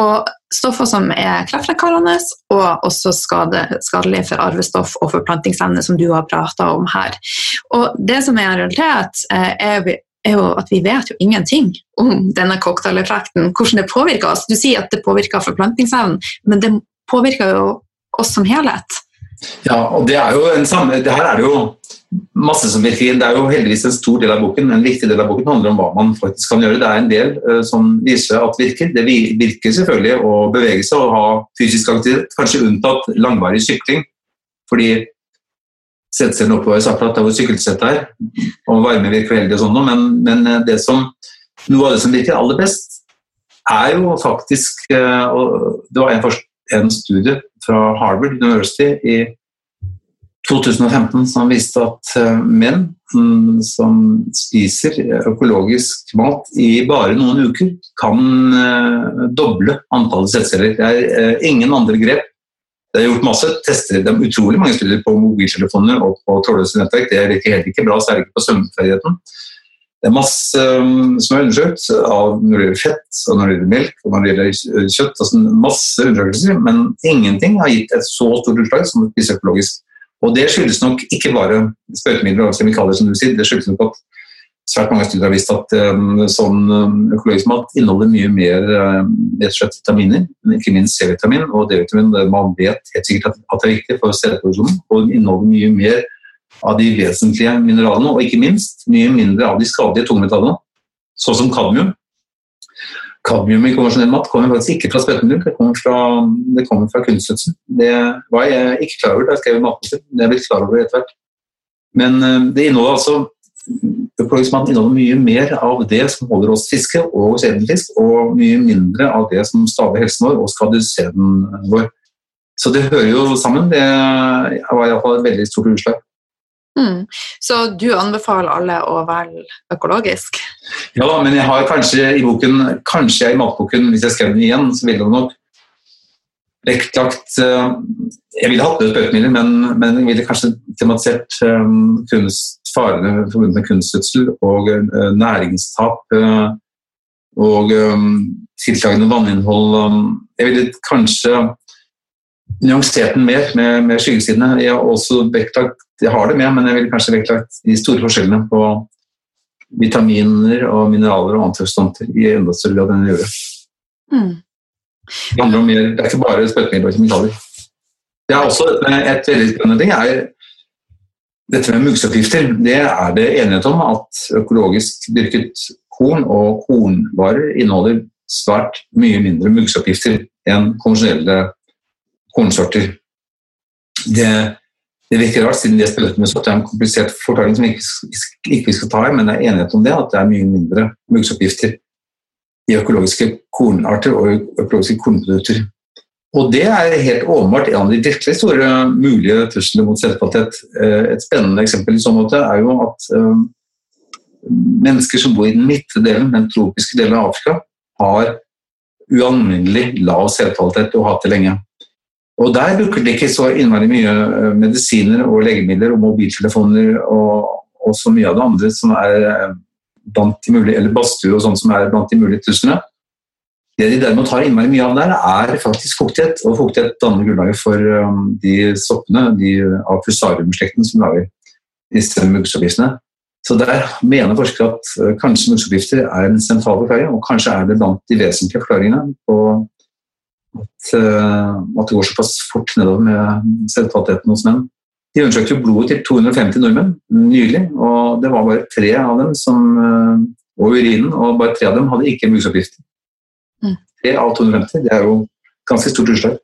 Og stoffer som er kreftfremkallende og også skade, skadelige for arvestoff og forplantingsevne, som du har prata om her. Og det som er en realitet, eh, er, er jo at vi vet jo ingenting om denne cocktaileffekten, hvordan det påvirker oss. Du sier at det påvirker forplantingsevnen, men det påvirker jo oss som helhet. Ja, og det er jo en samme, det her er det jo masse som virker inn. Det er jo heldigvis en stor del av boken. En viktig del av boken handler om hva man faktisk kan gjøre. Det er en del uh, som viser at virker. Det virker selvfølgelig å bevege seg og ha fysisk aktivitet, kanskje unntatt langvarig sykling. Fordi settcellen oppover sa at det var sykkelsett her, og varme virker veldig og sånn men, men eh, som, noe av det som virker aller best, er jo faktisk uh, Det var en, en studie fra Harvard University i 2015 som viste at eh, menn mm, som spiser økologisk mat i bare noen uker, kan eh, doble antallet sædceller. Det er eh, ingen andre grep. Det er gjort masse tester, det er utrolig mange studier på mobiltelefoner og på trådløse nettverk. Det ikke helt ikke bra, særlig ikke på svømmeferdigheten. Det er masse som er undersøkt av når det gjelder fett, og når det gjelder melk og når det gjelder kjøtt. Altså masse undersøkelser, men ingenting har gitt et så stort utslag som å spise økologisk. Og Det skyldes nok ikke bare sprøytemidler og kjemikalier, som du sier. Det skyldes nok at svært mange studier har vist at um, sånn um, økologisk mat inneholder mye mer um, rett og slett vitaminer, ikke minst C-vitamin og D-vitamin. Man vet helt sikkert at, det er viktig for sædproduksjonen. Og den inneholder mye mer av de vesentlige mineralene, og ikke minst mye mindre av de skadelige tungmetallene, sånn som kadmium, Kadmium i konvensjonell mat kommer faktisk ikke fra sprøytemidler, det kommer fra, det fra kunstgjødsel. Det var jeg ikke klar over da jeg skrev matposer, det er jeg blitt klar over etter hvert. Men eh, det inneholder altså Økologisk inneholder mye mer av det som holder oss fiske og skjeden og mye mindre av det som staver helsen vår og skader sæden vår. Så det hører jo sammen. Det var iallfall et veldig stort utslag. Mm. Så du anbefaler alle å velge økologisk? Ja, men jeg har kanskje i boken, kanskje i matboken, hvis jeg skrev den igjen, så ville det nok vektlagt uh, Jeg ville hatt med sprøytemidler, men, men jeg ville kanskje tematisert um, kunst, farene forbundet med kunstgjødsel og uh, næringstap og tiltakende vanninnhold. Jeg ville kanskje nyansert den mer med, med skyggesidene. Jeg har også vektlagt jeg har det med, men jeg ville kanskje vektlagt de store forskjellene på vitaminer og mineraler og antioksidanter i enda større grad enn jeg gjorde. Mm. Det handler om mer, det er ikke bare sprøytemidler og kjemikalier. Det er også et veldig spennende ting er dette med muggsoppgifter. Det er det enighet om at økologisk dyrket korn og kornvarer inneholder svært mye mindre muggsoppgifter enn konvensjonelle kornsorter. Det det virker rart, siden de er spillet med så det er en komplisert forklaring som vi ikke, ikke skal ta i, men det er enighet om det, at det er mye mindre muggsoppgifter i økologiske kornarter og økologiske kornprodukter. Og det er helt åpenbart en av de virkelig store mulige truslene mot sædkvalitet. Eh, et spennende eksempel i så måte er jo at um, mennesker som bor i den midtre delen, den tropiske delen av Afrika, har ualminnelig lav selvkvalitet og har hatt det lenge. Og der bruker de ikke så innmari mye eh, medisiner og legemidler og mobiltelefoner og, og, så mye av det andre som er eh, blant de mulige, eller badstue og sånt som er blant de mulige truslene. Det de derimot tar innmari mye av der, er faktisk fuktighet. Og fuktighet danner grunnlaget for um, de soppene de, av fusariumslekten som lager disse muggsoppgiftene. Så der mener forskere at kanskje muggsoppgifter er en sentral forklaring, og kanskje er det blant de vesentlige forklaringene på at, uh, at, det går såpass fort nedover med selvkvaliteten hos menn. De undersøkte jo blodet til 250 nordmenn nylig, og det var bare tre av dem som, uh, og urinen, og bare tre av dem hadde ikke muggsoppgifter. Mm. Tre av 250, det er jo ganske stort utslag.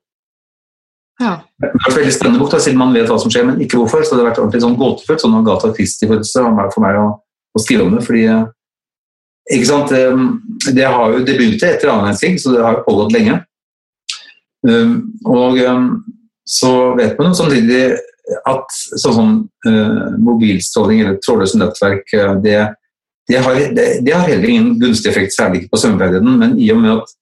Ja. Det har vært veldig spennende bok, da, siden man vet hva som skjer, men ikke hvorfor. Så det har vært ordentlig sånn gåtefullt, sånn Agatha Christie-følelse for meg å, å, skrive om det. fordi ikke sant, Det, har jo, det begynte etter annen så det har jo pågått lenge. Ehm, og ehm, så vet man jo samtidig at sånn som uh, mobilstråling eller trådløse nettverk, eh, det, det, har, det, det, har, heller ingen gunstig effekt, særlig ikke på svømmeferdigheten. Men i og med at,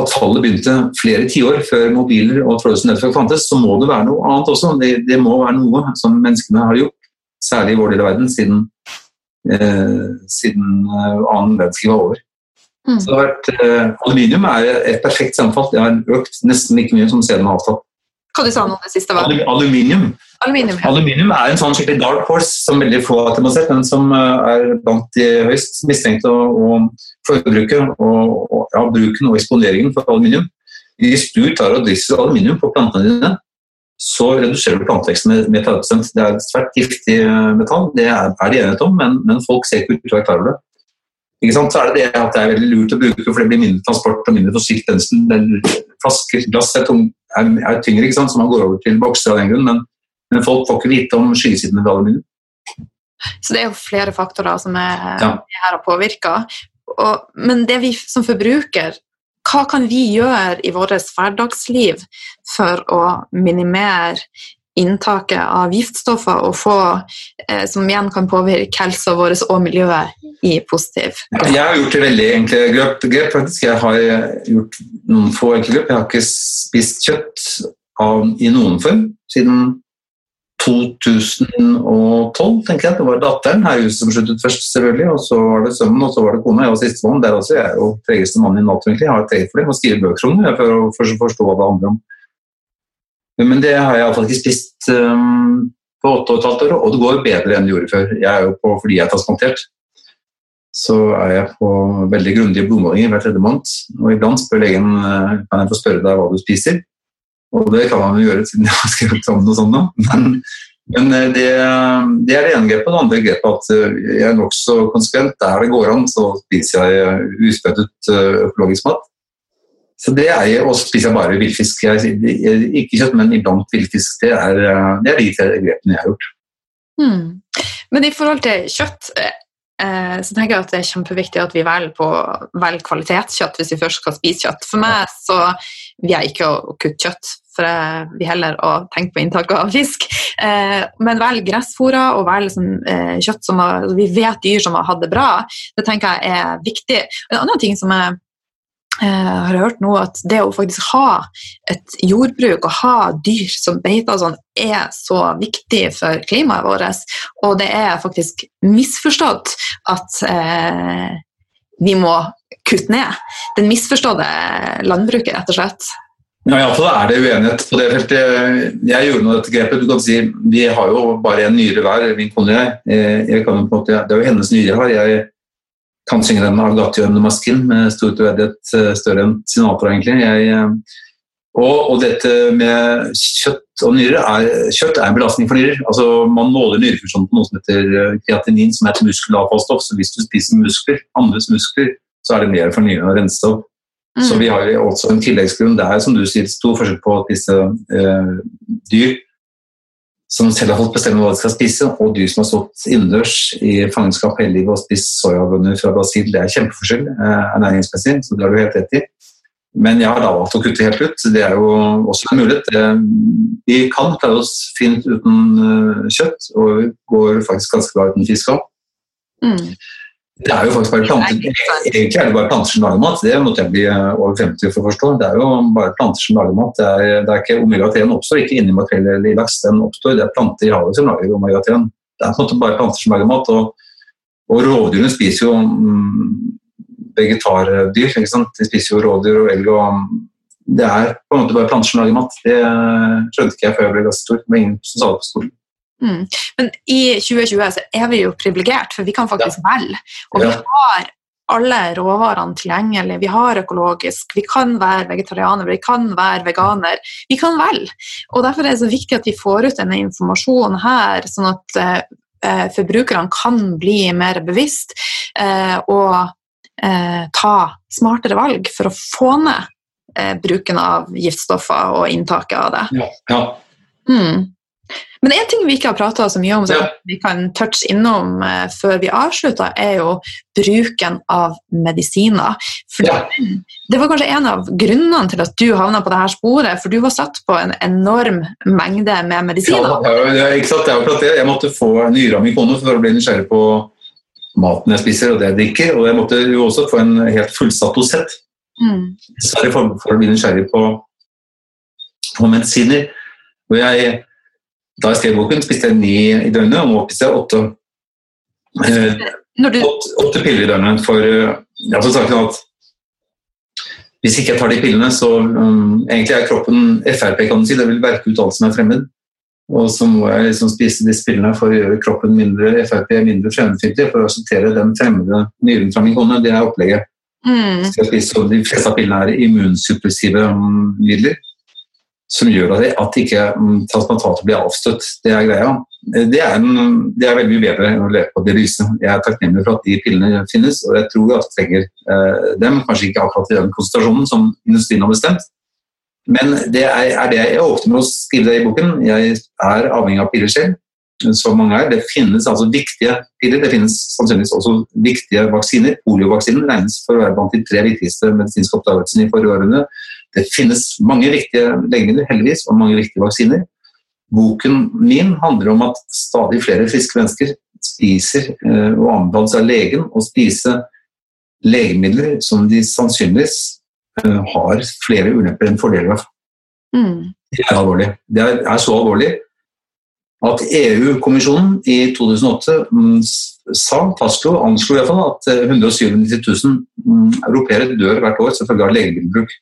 at fallet begynte flere tiår før mobiler og trådløse nettverk fantes, så må det være noe annet også. Det, det, må være noe som menneskene har gjort, særlig i vår del av verden, siden, uh, siden annen verdenskrig var over. Mm. Så vært, uh, aluminium er et perfekt sammenfall. Det har økt nesten like mye som CD-en har avtatt. Hva du sa nå det siste var? Aluminium. Aluminium, ja. Aluminium er en sånn skikkelig dark horse som veldig få har sett, men som uh, er blant de høyst mistenkte å forbruket og, og ja, bruken og eksponeringen for aluminium. Hvis du tar og drysser aluminium på plantene dine, så reduserer du planteveksten med, med 30 Det er et svært giftig eh, metall, det er, er de enighet om, men, men folk ser ikke ut til å være klar over det så er det det at det er veldig lurt å bruke, for det blir mindre transport og mindre fossilt brensel. Flasker, glass er, tung, er, er tyngre, ikke sant? så man går over til bokser av den grunn, men, men, folk får ikke vite om skyggesidene ved aluminium. Så det er jo flere faktorer som er, ja. er her påvirker. Og, men det vi som forbruker, hva kan vi gjøre i vårt hverdagsliv for å minimere inntaket av giftstoffer og få, eh, som igjen kan påvirke helsa vår og miljøet i positiv Jeg har gjort det veldig enkle grep. grep faktisk. Jeg har gjort noen få enkle grep. Jeg har ikke spist kjøtt av, i noen form siden 2012, tenker jeg. Det var datteren her i huset som sluttet først, selvfølgelig. Og så var det sønnen, og så var det kona. Jeg var sistemann. Der også. Jeg er jo tregeste mann i Nato, egentlig. Jeg har treget for det. Må skrive bøker om det for å forstå hva det handler om. Men det har jeg iallfall ikke spist um, på åtte og et halvt år, og det går bedre enn det gjorde før. Jeg er jo på, fordi jeg er transplantert, så er jeg på veldig grundige blodmålinger hver tredje måned. Og iblant spør legen uh, kan jeg få spørre deg hva du spiser. Og det kan han jo gjøre siden jeg har skrevet sammen og sånn. Men, men uh, det, det, er det ene grepet. Det andre grepet at uh, jeg er nokså konsekvent. Der det går an, så spiser jeg uspøttet økologisk mat. Så det er, Og spiser jeg bare villfisk. Ikke kjøtt, men iblant villfisk. Det er, det er de grepene jeg har gjort. Hmm. Men i forhold til kjøtt, eh, så tenker jeg at det er kjempeviktig at vi velger, på, velger kvalitetskjøtt hvis vi først skal spise kjøtt. For meg så vil jeg ikke å, kutte kjøtt, for jeg vil heller å tenke på inntaket av fisk. Eh, men velg gressfôra og velg sånn, eh, kjøtt som vi vet dyr som har hatt det bra. Det tenker jeg er viktig. En annen ting som jeg eh, har hørt nå at det å faktisk ha et jordbruk og ha dyr som beiter sånn, er så viktig for klimaet vårt. Og det er faktisk misforstått at eh, vi må kutte ned. Den misforståtte landbruket, rett og slett. Ja, Iallfall er det uenighet på det feltet. Jeg gjorde nå dette grepet. Du kan si, Vi har jo bare en nyre hver, min kone og jeg. Eh, jeg kan på en måte, det er jo hennes nyre jeg har. Jeg kan synge den av Gatio Maskin med stor troverdighet, eh, større enn Sinatra, egentlig. Jeg, eh, og, og, dette med kjøtt og nyrer er, kjøtt er en belastning for nyrer. Altså, man måler nyrefunksjonen på noe som heter kreatinin, som er et muskelavfallsstoff. Så hvis du spiser muskler, andres muskler, så er det mer for nyrene å rense opp. Mm. Så vi har også en tilleggsgrunn. Det er som du sier, stor forskjell på at disse eh, dyr som selv har fått bestemme hva de skal spise, og du som har stått innendørs i fangenskap hele livet og spist soyabønner fra Brasil. Det er kjempeforskjell eh, ernæringsmessig, så det har du helt rett i. Men jeg har da valgt å kutte helt ut. Det er jo også en mulighet. Vi kan klare oss fint uten eh, kjøtt, og vi går faktisk ganske bra uten fisk òg. Mm. Det er jo faktisk bare planter. Egentlig er det bare planter som lager mat. Det måtte jeg bli eh, over 50 for å forstå. Det er jo bare planter som lager mat. Det er, det er ikke Omega-3 oppstår ikke inni makrell eller i laks. Den oppstår, det er planter i havet som lager omega-3. Det er på en måte bare planter som lager mat. Og, og rovdyrene spiser jo mm, vegetardyr. ikke sant? De spiser jo rådyr og elg. og Det er på en måte bare planter som lager mat. Det skjønte ikke jeg før jeg ble ganske stor. Det var ingen som sa det på skolen. Mm. Men i 2020 så er vi jo privilegert, for vi kan faktisk ja. velge. Og vi har alle råvarene tilgjengelig. Vi har økologisk, vi kan være vegetarianer, vi kan være veganer. Vi kan velge. Og Derfor er det så viktig at vi får ut denne informasjonen her, sånn at eh, forbrukerne kan bli mer bevisst eh, og eh, ta smartere valg for å få ned eh, bruken av giftstoffer og inntaket av det. Ja, ja. Mm. Men en ting vi ikke har prata så mye om, som ja. vi kan touche innom uh, før vi avslutter, er jo bruken av medisiner. Ja. Det var kanskje en av grunnene til at du havna på dette sporet, for du var satt på en enorm mengde med medisiner. Ja, ikke sant? Jeg, Jeg måtte få nyra mi kone for å bli nysgjerrig på maten jeg spiser og det jeg drikker, og jeg måtte jo også få en helt fullsatt dosett. Mm. For, for å bli nysgjerrig på, på medisiner. Og jeg da i stedboken spiste jeg ni i døgnet, og nå spiser jeg åtte. Eh, du... åtte, åtte, piller i døgnet. For jeg har sagt at hvis ikke jeg tar de pillene, så um, egentlig er kroppen Frp, kan du si. Det vil verke ut alt som er fremmed. Og så må jeg liksom spise disse pillene for å gjøre kroppen mindre Frp mindre fremmedfiendtlig, for å akseptere den fremmede nyren fra min kone. Det er opplegget. Mm. Så jeg spiser, de fleste av pillene er immunsuppressive um, midler som gjør at ikke transplantatet blir avstøtt. Det er greia. Det er, en, det er veldig mye bedre enn å leve på dialyse. Jeg er takknemlig for at de pillene finnes, og jeg tror at vi trenger eh, dem. Kanskje ikke akkurat i den konsentrasjonen som industrien har bestemt. Men det er, er det jeg åpner med å skrive det i boken. Jeg er avhengig av piller selv, som mange er. Det finnes altså viktige piller. Det finnes sannsynligvis også viktige vaksiner. Poliovaksinen regnes for å være blant de tre viktigste medisinske oppdagelsene i forrige århundre. Det finnes mange viktige legemidler, heldigvis, og mange viktige vaksiner. Boken min handler om at stadig flere friske mennesker spiser eh, og anbefales av legen å spise legemidler som de sannsynligvis eh, har flere ulemper enn fordeler av. Mm. Det er alvorlig. Det er, er så alvorlig at EU-kommisjonen i 2008 mm, sa, fastslo, anslo i hvert fall at 197 000 mm, europeere dør hvert år som følge av legemiddelbruk.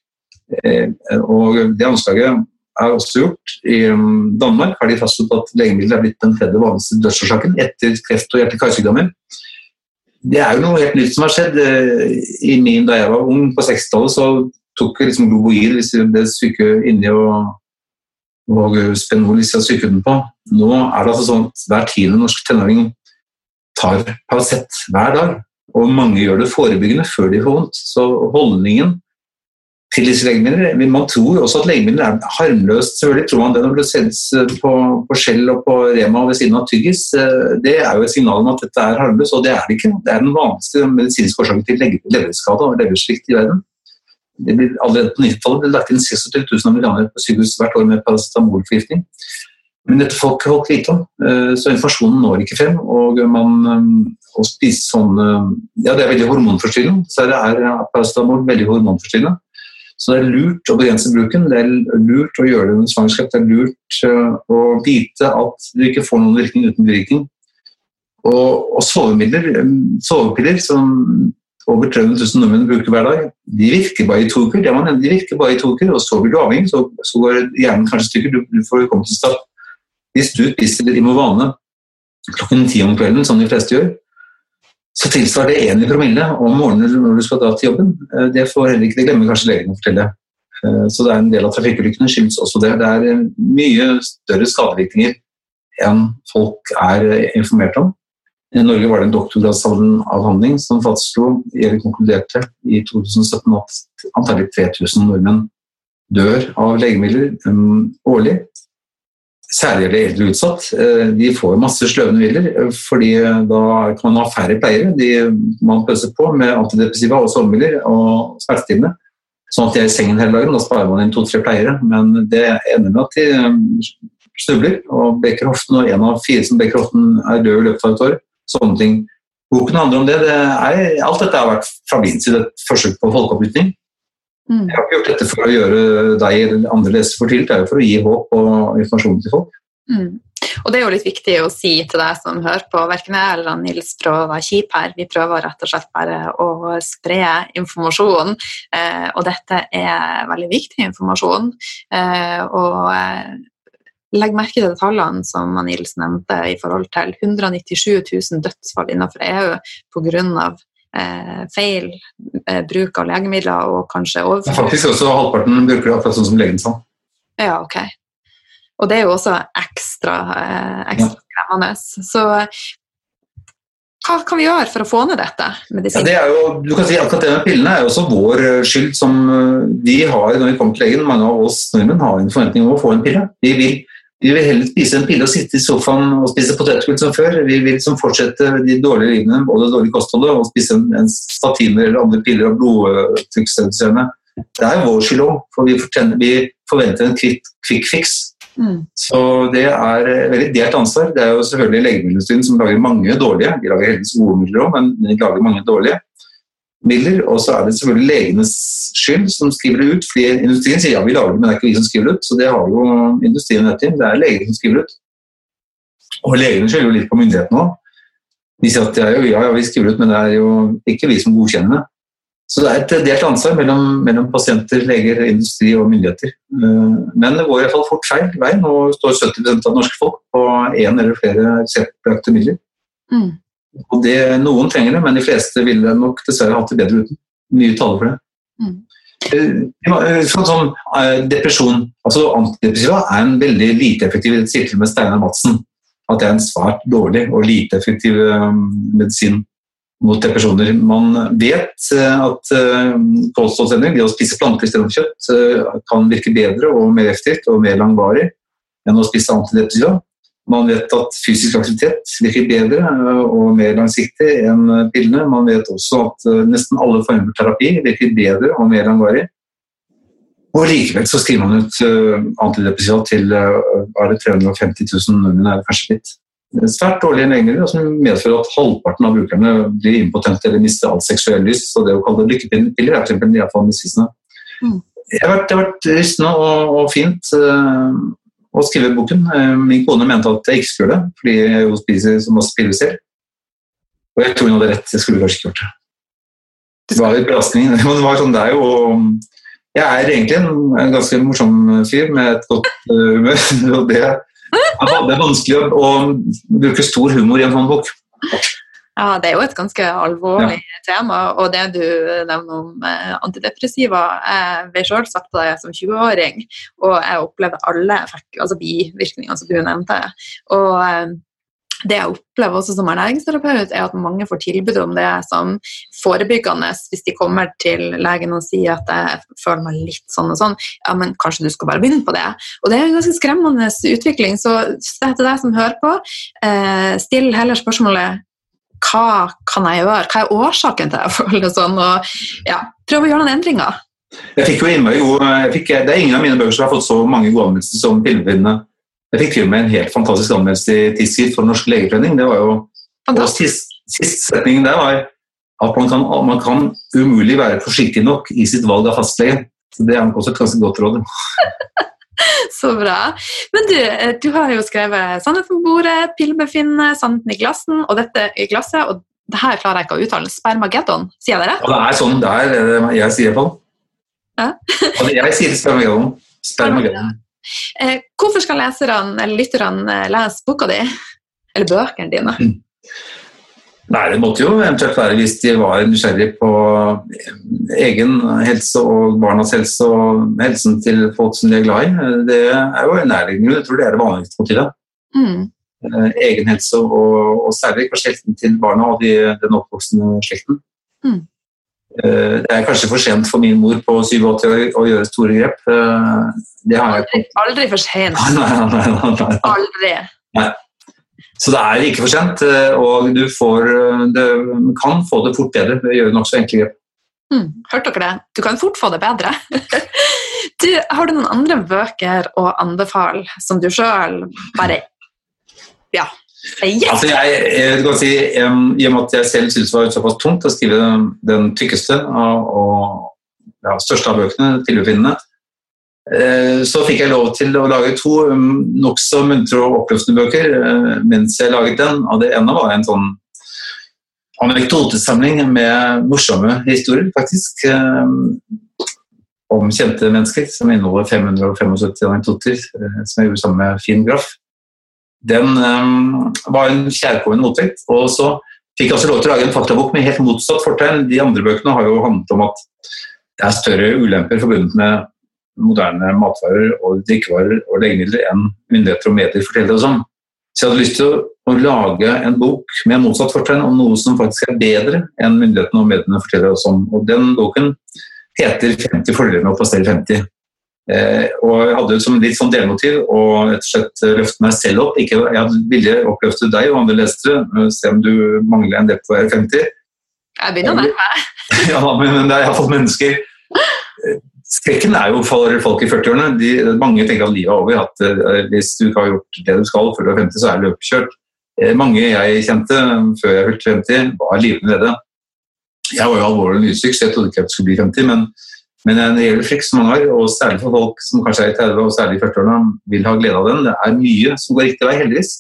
Eh, og det anslaget er også gjort. I um, Danmark har de fastslått at legemidler er blitt den tredje vanligste dødsårsaken etter kreft og hjerte-karsykdommer. Det er jo noe helt nytt som har skjedd. Eh, I min, da jeg var ung på 60-tallet, så tok jeg liksom Globoid hvis vi ble syke inni og, og Spenol hvis vi hadde syke på. Nå er det altså sånn at hver tiende norsk tenåring tar Paracet hver dag. Og mange gjør det forebyggende før de får vondt. Så holdningen til disse legemidlene. Man tror også at legemidler er harmløst. Selvfølgelig tror man det når det selges eh, på, Skjell og på Rema ved siden av tyggis. Eh, det er jo et signal om at dette er harmløst, og det er det ikke. Det er den vanligste medisinske årsaken til leverskade og leversvikt i verden. Det blir allerede på 90-tallet ble lagt inn 26 000 amerikanere på sykehus hvert år med paracetamolforgiftning. Men dette folk holdt folk vite om, eh, så informasjonen når ikke frem. Og man å spise sånn Ja, det er veldig hormonforstyrrende. Så det er paracetamol veldig hormonforstyrrende. Så det er lurt å begrense bruken. Det er lurt å gjøre det under svangerskap. Det er lurt uh, å vite at du ikke får noen virkning uten virkning. Og, og sovemidler, sovepiller som over 300 000 nordmenn bruker hver dag, de virker bare i to uker. Det man, de virker bare i to uker, og så blir du avhengig, så, så går hjernen kanskje stykker. Du, du får komme til start. Hvis du spiser Imovane klokken ti om kvelden, som de fleste gjør, så tilsvarer det én promille om morgenen når du skal dra til jobben. Eh, det får heller ikke det glemmer kanskje legen å fortelle. Eh, så det er en del av trafikkulykkene skyldes også det. Det er eh, mye større skadevirkninger enn folk er informert om. I Norge var det en doktorgradsavhandling som fastslo, eller konkluderte i 2017 at antagelig 3000 nordmenn dør av legemidler um, årlig særlig gjelder eldre utsatt, eh, de får masse sløvende midler, eh, fordi eh, da kan man ha færre pleiere. De man pøser på med antidepressiva og sovemidler og smertestillende. Sånn at de er i sengen hele dagen. Da sparer man inn to-tre pleiere. Men det ender med at de snubler og brekker hoften, og en av fire som brekker hoften, er død i løpet av et år. Sånne ting. Boken handler om det. det er, alt dette har vært fra min side et forsøk på folkeopplysning. Mm. Jeg har ikke gjort dette for å gjøre deg eller andre lesere fortvilt, det er jo for å gi håp og informasjon til folk. Mm. Og det er jo litt viktig å si til deg som hører på, verken jeg eller Nils prøver å være kjip her. Vi prøver rett og slett bare å spre informasjon, eh, og dette er veldig viktig informasjon. Eh, og eh, legg merke til tallene som Nils nevnte i forhold til 197 000 dødsfall innenfor EU pga eh, feil eh, bruk av legemidler og kanskje overføring. Faktisk også halvparten bruker det akkurat sånn som legen sa. Ja, ok. Og det er jo også ekstra, eh, ekstra krevende. Så hva kan vi gjøre for å få ned dette? Ja, det er jo, du kan si Akkurat det med pillene er jo også vår eh, skyld. som eh, Vi har når vi kommer til legen, mange av oss nordmenn har en forventning om å få en pille. Vi vil vi vil heller spise en pille og sitte i sofaen og spise potetgull som før. Vi vil liksom fortsette de dårlige livene og det dårlige kostholdet og spise en, en statiner eller andre piller og blodtrykksreduserende. Det er vår skyld òg, for vi, vi, forventer en quick, quick fix. Mm. Så det er veldig delt ansvar. Det er jo selvfølgelig legemiddelindustrien som lager mange dårlige. De lager heldigvis gode midler òg, men de lager mange dårlige. Og så er det selvfølgelig legenes skyld som skriver det ut. fordi Industrien sier ja, vi lager det, men det er ikke vi som skriver det ut. Så det har jo industrien rett til. Det er legene som skriver det ut. Og legene skylder jo litt på myndighetene òg. De sier at ja, ja, vi skriver det ut, men det er jo ikke vi som godkjenner det. Så det er et delt ansvar mellom, mellom pasienter, leger, industri og myndigheter. Eh, men det går i hvert fall fort feil vei. Nå står 70% av norske folk på én eller flere reseptbelagte midler. Mm. Og det, noen trenger det, men de fleste ville nok dessverre hatt det bedre uten. Mye taler for det. Mm. Eh, sånn, sånn, depresjon, altså Antidepressiva er en veldig lite effektiv sirkel med Steinar Madsen at det er en svært dårlig og lite effektiv medisin mot depresjoner. Man vet at kostholdsendring, det å spise planter istedenfor kjøtt, kan virke bedre og mer effektivt og mer langvarig enn å spise antidepressiva. Man vet at fysisk aktivitet virker bedre eh, og mer langsiktig enn pillene. Man vet også at eh, nesten alle former for terapi virker bedre og mer langvarig. Og likevel så skriver man ut antidepressiva til bare 350 000 nordmenn, er det kanskje litt. Svært dårlige mengder, som medfører at halvparten av brukerne blir impotente eller mister all seksuell lyst. Så det å kalle det lykkepiller er for iallfall misvisende. Mm. Det har vært, vært rystende og, og fint. Å skrive boken. Eh, min kone mente at jeg ikke skulle det, fordi jeg jo spiser så masse piller selv. Og jeg tror hun hadde rett, jeg skulle kanskje ikke gjort det. Det var litt belastning. Det var sånn det er jo Jeg er egentlig en, ganske morsom fyr med et godt eh, humør. og det, det er vanskelig å bruke stor humor i en sånn bok. Ja, det er jo et ganske alvorlig ja. tema. Og det du nevner om eh, antidepressiva Jeg ble selv satt på det som 20-åring, og jeg opplevde alle altså bivirkningene som du nevnte. Og eh, det jeg opplever også som ernæringsterapeut, er at mange får tilbud om det som forebyggende hvis de kommer til legen og sier at jeg føler meg litt sånn og sånn. Ja, men kanskje du skal bare begynne på det. Og det er en ganske skremmende utvikling. Så til deg som hører på, eh, still heller spørsmålet hva kan jeg gjøre, hva er årsaken til at jeg føler det sånn, og ja, prøve å gjøre noen endringer. Jeg fikk jo innmari god, fikk, Det er ingen av mine bøker som har fått så mange gode anmeldelser som Pillepinnene. Jeg fikk til med en helt fantastisk anmeldelse i Tidsskrift for Norsk legeforening. Det var jo, og sist, sist setningen der var at man kan, man kan, umulig være forsiktig nok i sitt valg av fastlege. Så Det er også et ganske godt råd. Så bra. Men du, du har jo skrevet 'Sannheten på bordet', 'Pillebefinnende', 'Sannheten i glassen' og dette i glasset. og det her klarer jeg ikke å uttale. Spermageddon, sier rett? Og det er sånn det er, eh, jeg sier på Ja. Og jeg sier spermageddon. Spermageddon. Eh, hvorfor skal leserne eller lytterne eh, lese boka di? Eller bøkene dine? Nei, Det måtte jo eventuelt være hvis de var nysgjerrig på egen helse og barnas helse og helsen til folk som de er glad i. Det er jo nærliggende. Jeg tror det er det vanligste motivet. Mm. Eh, egen helse og, og særlig kanskje helsen til barna og de, den oppvoksende slekten. Mm. Eh, Det er kanskje for sent for min mor på 87 år å gjøre store grep. Eh, Det har jeg Aldri, aldri for sent. Nei, nei, nei. Aldri. Så det er ikke for sent, eh, og du får, eh, det, kan få det fort bedre ved å gjøre nokså enkle grep. Mm. Hørte dere det? Du kan fort få det bedre. Du, har du noen andre bøker å anbefale som du sjøl bare Ja. Yes. Altså jeg, jeg kan si, em, I og med at jeg selv syntes det var såpass tungt å skrive den, den tykkeste og, og ja, største av bøkene, 'Tilbefindende', eh, så fikk jeg lov til å lage to um, nokså muntre og oppløftende bøker eh, mens jeg laget den. og Det ene var en sånn anekdotesamling med morsomme historier, faktisk. eh, om kjente mennesker, som inneholder 575 anekdoter, eh, som jeg gjorde sammen med Finn Graff. Den eh, var en kjærkommen motvekt. Og så fikk jeg også lov til å lage en faktabok med helt motsatt fortegn. De andre bøkene har jo handlet om at det er større ulemper forbundet med moderne matvarer og drikkevarer og legemidler enn myndigheter og medier forteller oss om. Så jeg hadde lyst til å, å lage en bok med motsatt fortegn om noe som faktisk er bedre enn myndighetene og mediene forteller oss om. Og den boken heter 50 fordeler med å passere 50. Eh, og jeg hadde som litt sånn delmotiv å rett og slett løfte meg selv opp. Ikke, jeg vilje oppløfte deg og andre lesere, eh, se om du mangler en del på å være 50. Jeg begynner å nærme meg. ja, men det er iallfall mennesker. Eh, Skrekken er jo for folk i 40-årene. Mange tenker at livet er over. At eh, hvis du ikke har gjort det du skal før du er 50, så er løpet kjørt. Eh, mange jeg kjente før jeg fylte 50, var livredde. Jeg var jo alvorlig nysyk, så jeg trodde ikke jeg skulle bli 50. Men, men en reell frekk som mange har, og særlig for folk som kanskje er i 30 og særlig i 40-årene, vil ha glede av den. Det er mye som går riktig vei, heldigvis.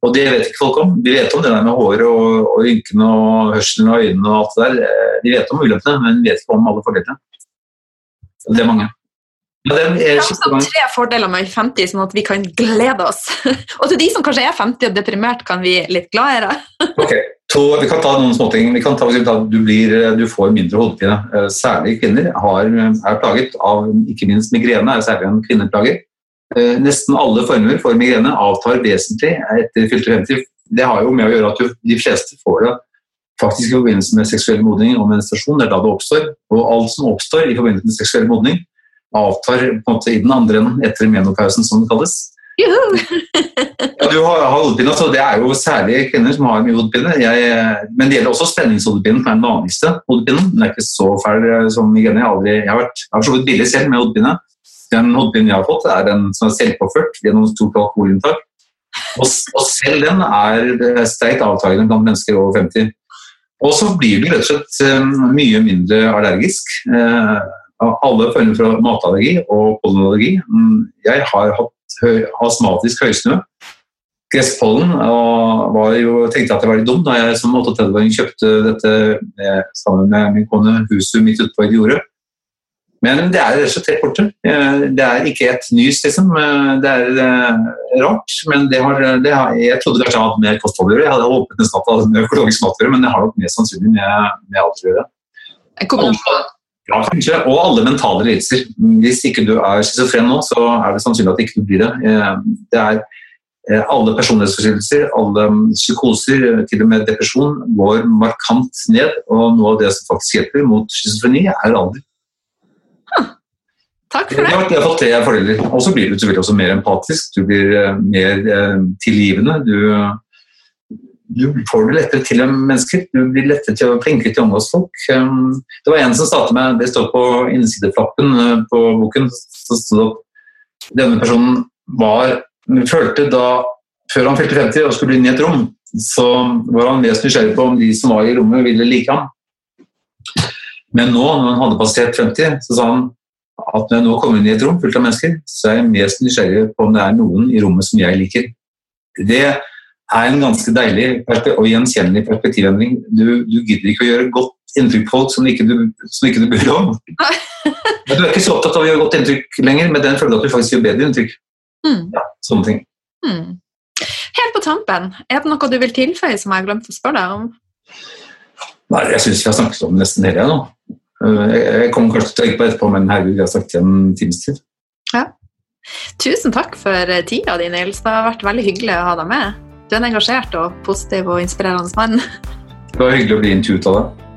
Og det vet ikke folk om. De vet om det der med håret og, og rynkene og hørselen og øynene og alt det der. Eh, De vet om ulempene, men vet ikke om alle fordelene. Det er mange. Det også mange. tre fordeler med 50, sånn at vi kan glede oss. Og til de som kanskje er 50 og deprimert, kan vi litt gladere. Ok, to, Vi kan ta noen småting. Vi kan ta at du, blir, du får mindre hodepine. Eh, Særlig kvinner har, er plaget av ikke minst migrene, er særlig en kvinneplage. Eh, Nesten alle former for migrene avtar vesentlig etter fylte 50. Det har jo med å gjøre at du, de fleste får det faktisk i forbindelse med seksuell modning og menstruasjon. Det er da det oppstår. Og alt som oppstår i forbindelse med seksuell modning, avtar på en måte i den andre enden etter menopausen, som det kalles. Ja, du har, hodepine, altså det er jo særlig kvinner som har mye hodepine. Men det gjelder også spenningshodepinen, som er den vanligste hodepinen. Den er ikke så fæl som migrene. Jeg har, aldri, jeg har vært jeg har så vidt billig selv med hodepine. Den hodepinen jeg har fått, er den som er selvpåført gjennom stort alkoholinntak. Og, og selv den er sterkt avtagende blant mennesker over 50. Og så blir du rett og slett eh, mye mindre allergisk. Eh, alle former for matallergi og pollenallergi. Mm, Jeg har hatt høy, astmatisk høysnø. Gresspollen. Og var jo, tenkte at jeg var litt dum da jeg som 38-åring kjøpte dette eh, sammen med min kone huset midt ute på et jorde. Men det er rett og slett borte. Eh, Det er ikke et nys, liksom. Eh, Det er eh, rart, men det har, det har, jeg trodde kanskje jeg hadde med kosthold å gjøre. Jeg hadde håpet nesten at det hadde økologisk mat å gjøre, men det har nok mest sannsynlig med, med alt å gjøre. Ja, kanskje. Og alle mentale lidelser. Hvis ikke du er schizofren nå, så er det sannsynlig at ikke du blir det. Det er alle personlighetsforstyrrelser, alle psykoser, eh, til og med depresjon, går markant ned. Og noe av det som faktisk hjelper mot schizofreni, er alder. Takk for det. Ja, det har fått tre fordeler. Og så blir du selvfølgelig også mer empatisk, du blir eh, mer eh, tilgivende. Du, du får det lettere til en mennesker, du blir lettere til å flinkere til å omgås folk. Det var en som sa til meg, det står på innsideflappen eh, på boken, så stod det opp denne personen var, følte da, før han fylte 50 og skulle inn i et rom, så var han mest nysgjerrig på om de som var i rommet ville like ham. Men nå, når han hadde passert 50, så sa han at når jeg nå kommer inn i et rom fullt av mennesker, så er jeg mest nysgjerrig på om det er noen i rommet som jeg liker. Det er en ganske deilig og gjenkjennelig perspektivendring. Du, du, gidder ikke å gjøre godt inntrykk på folk som ikke du, som ikke du bryr om. Men du er ikke så opptatt av å gjøre godt inntrykk lenger, men den føler at du faktisk gjør bedre inntrykk. Mm. Ja, sånne ting. Mm. Helt på tampen, er det noe du vil tilføye som jeg har glemt å spørre deg om? Nei, jeg syns vi har snakket om nesten hele nå. Eh, jeg kommer kanskje til å tenke på etterpå, men herregud, jeg har snakket i en times tid. Ja. Tusen takk for tida di, Nils. Det har vært veldig hyggelig å ha deg med. Du er en engasjert og positiv og inspirerende mann. Det var hyggelig å bli intervjuet av deg.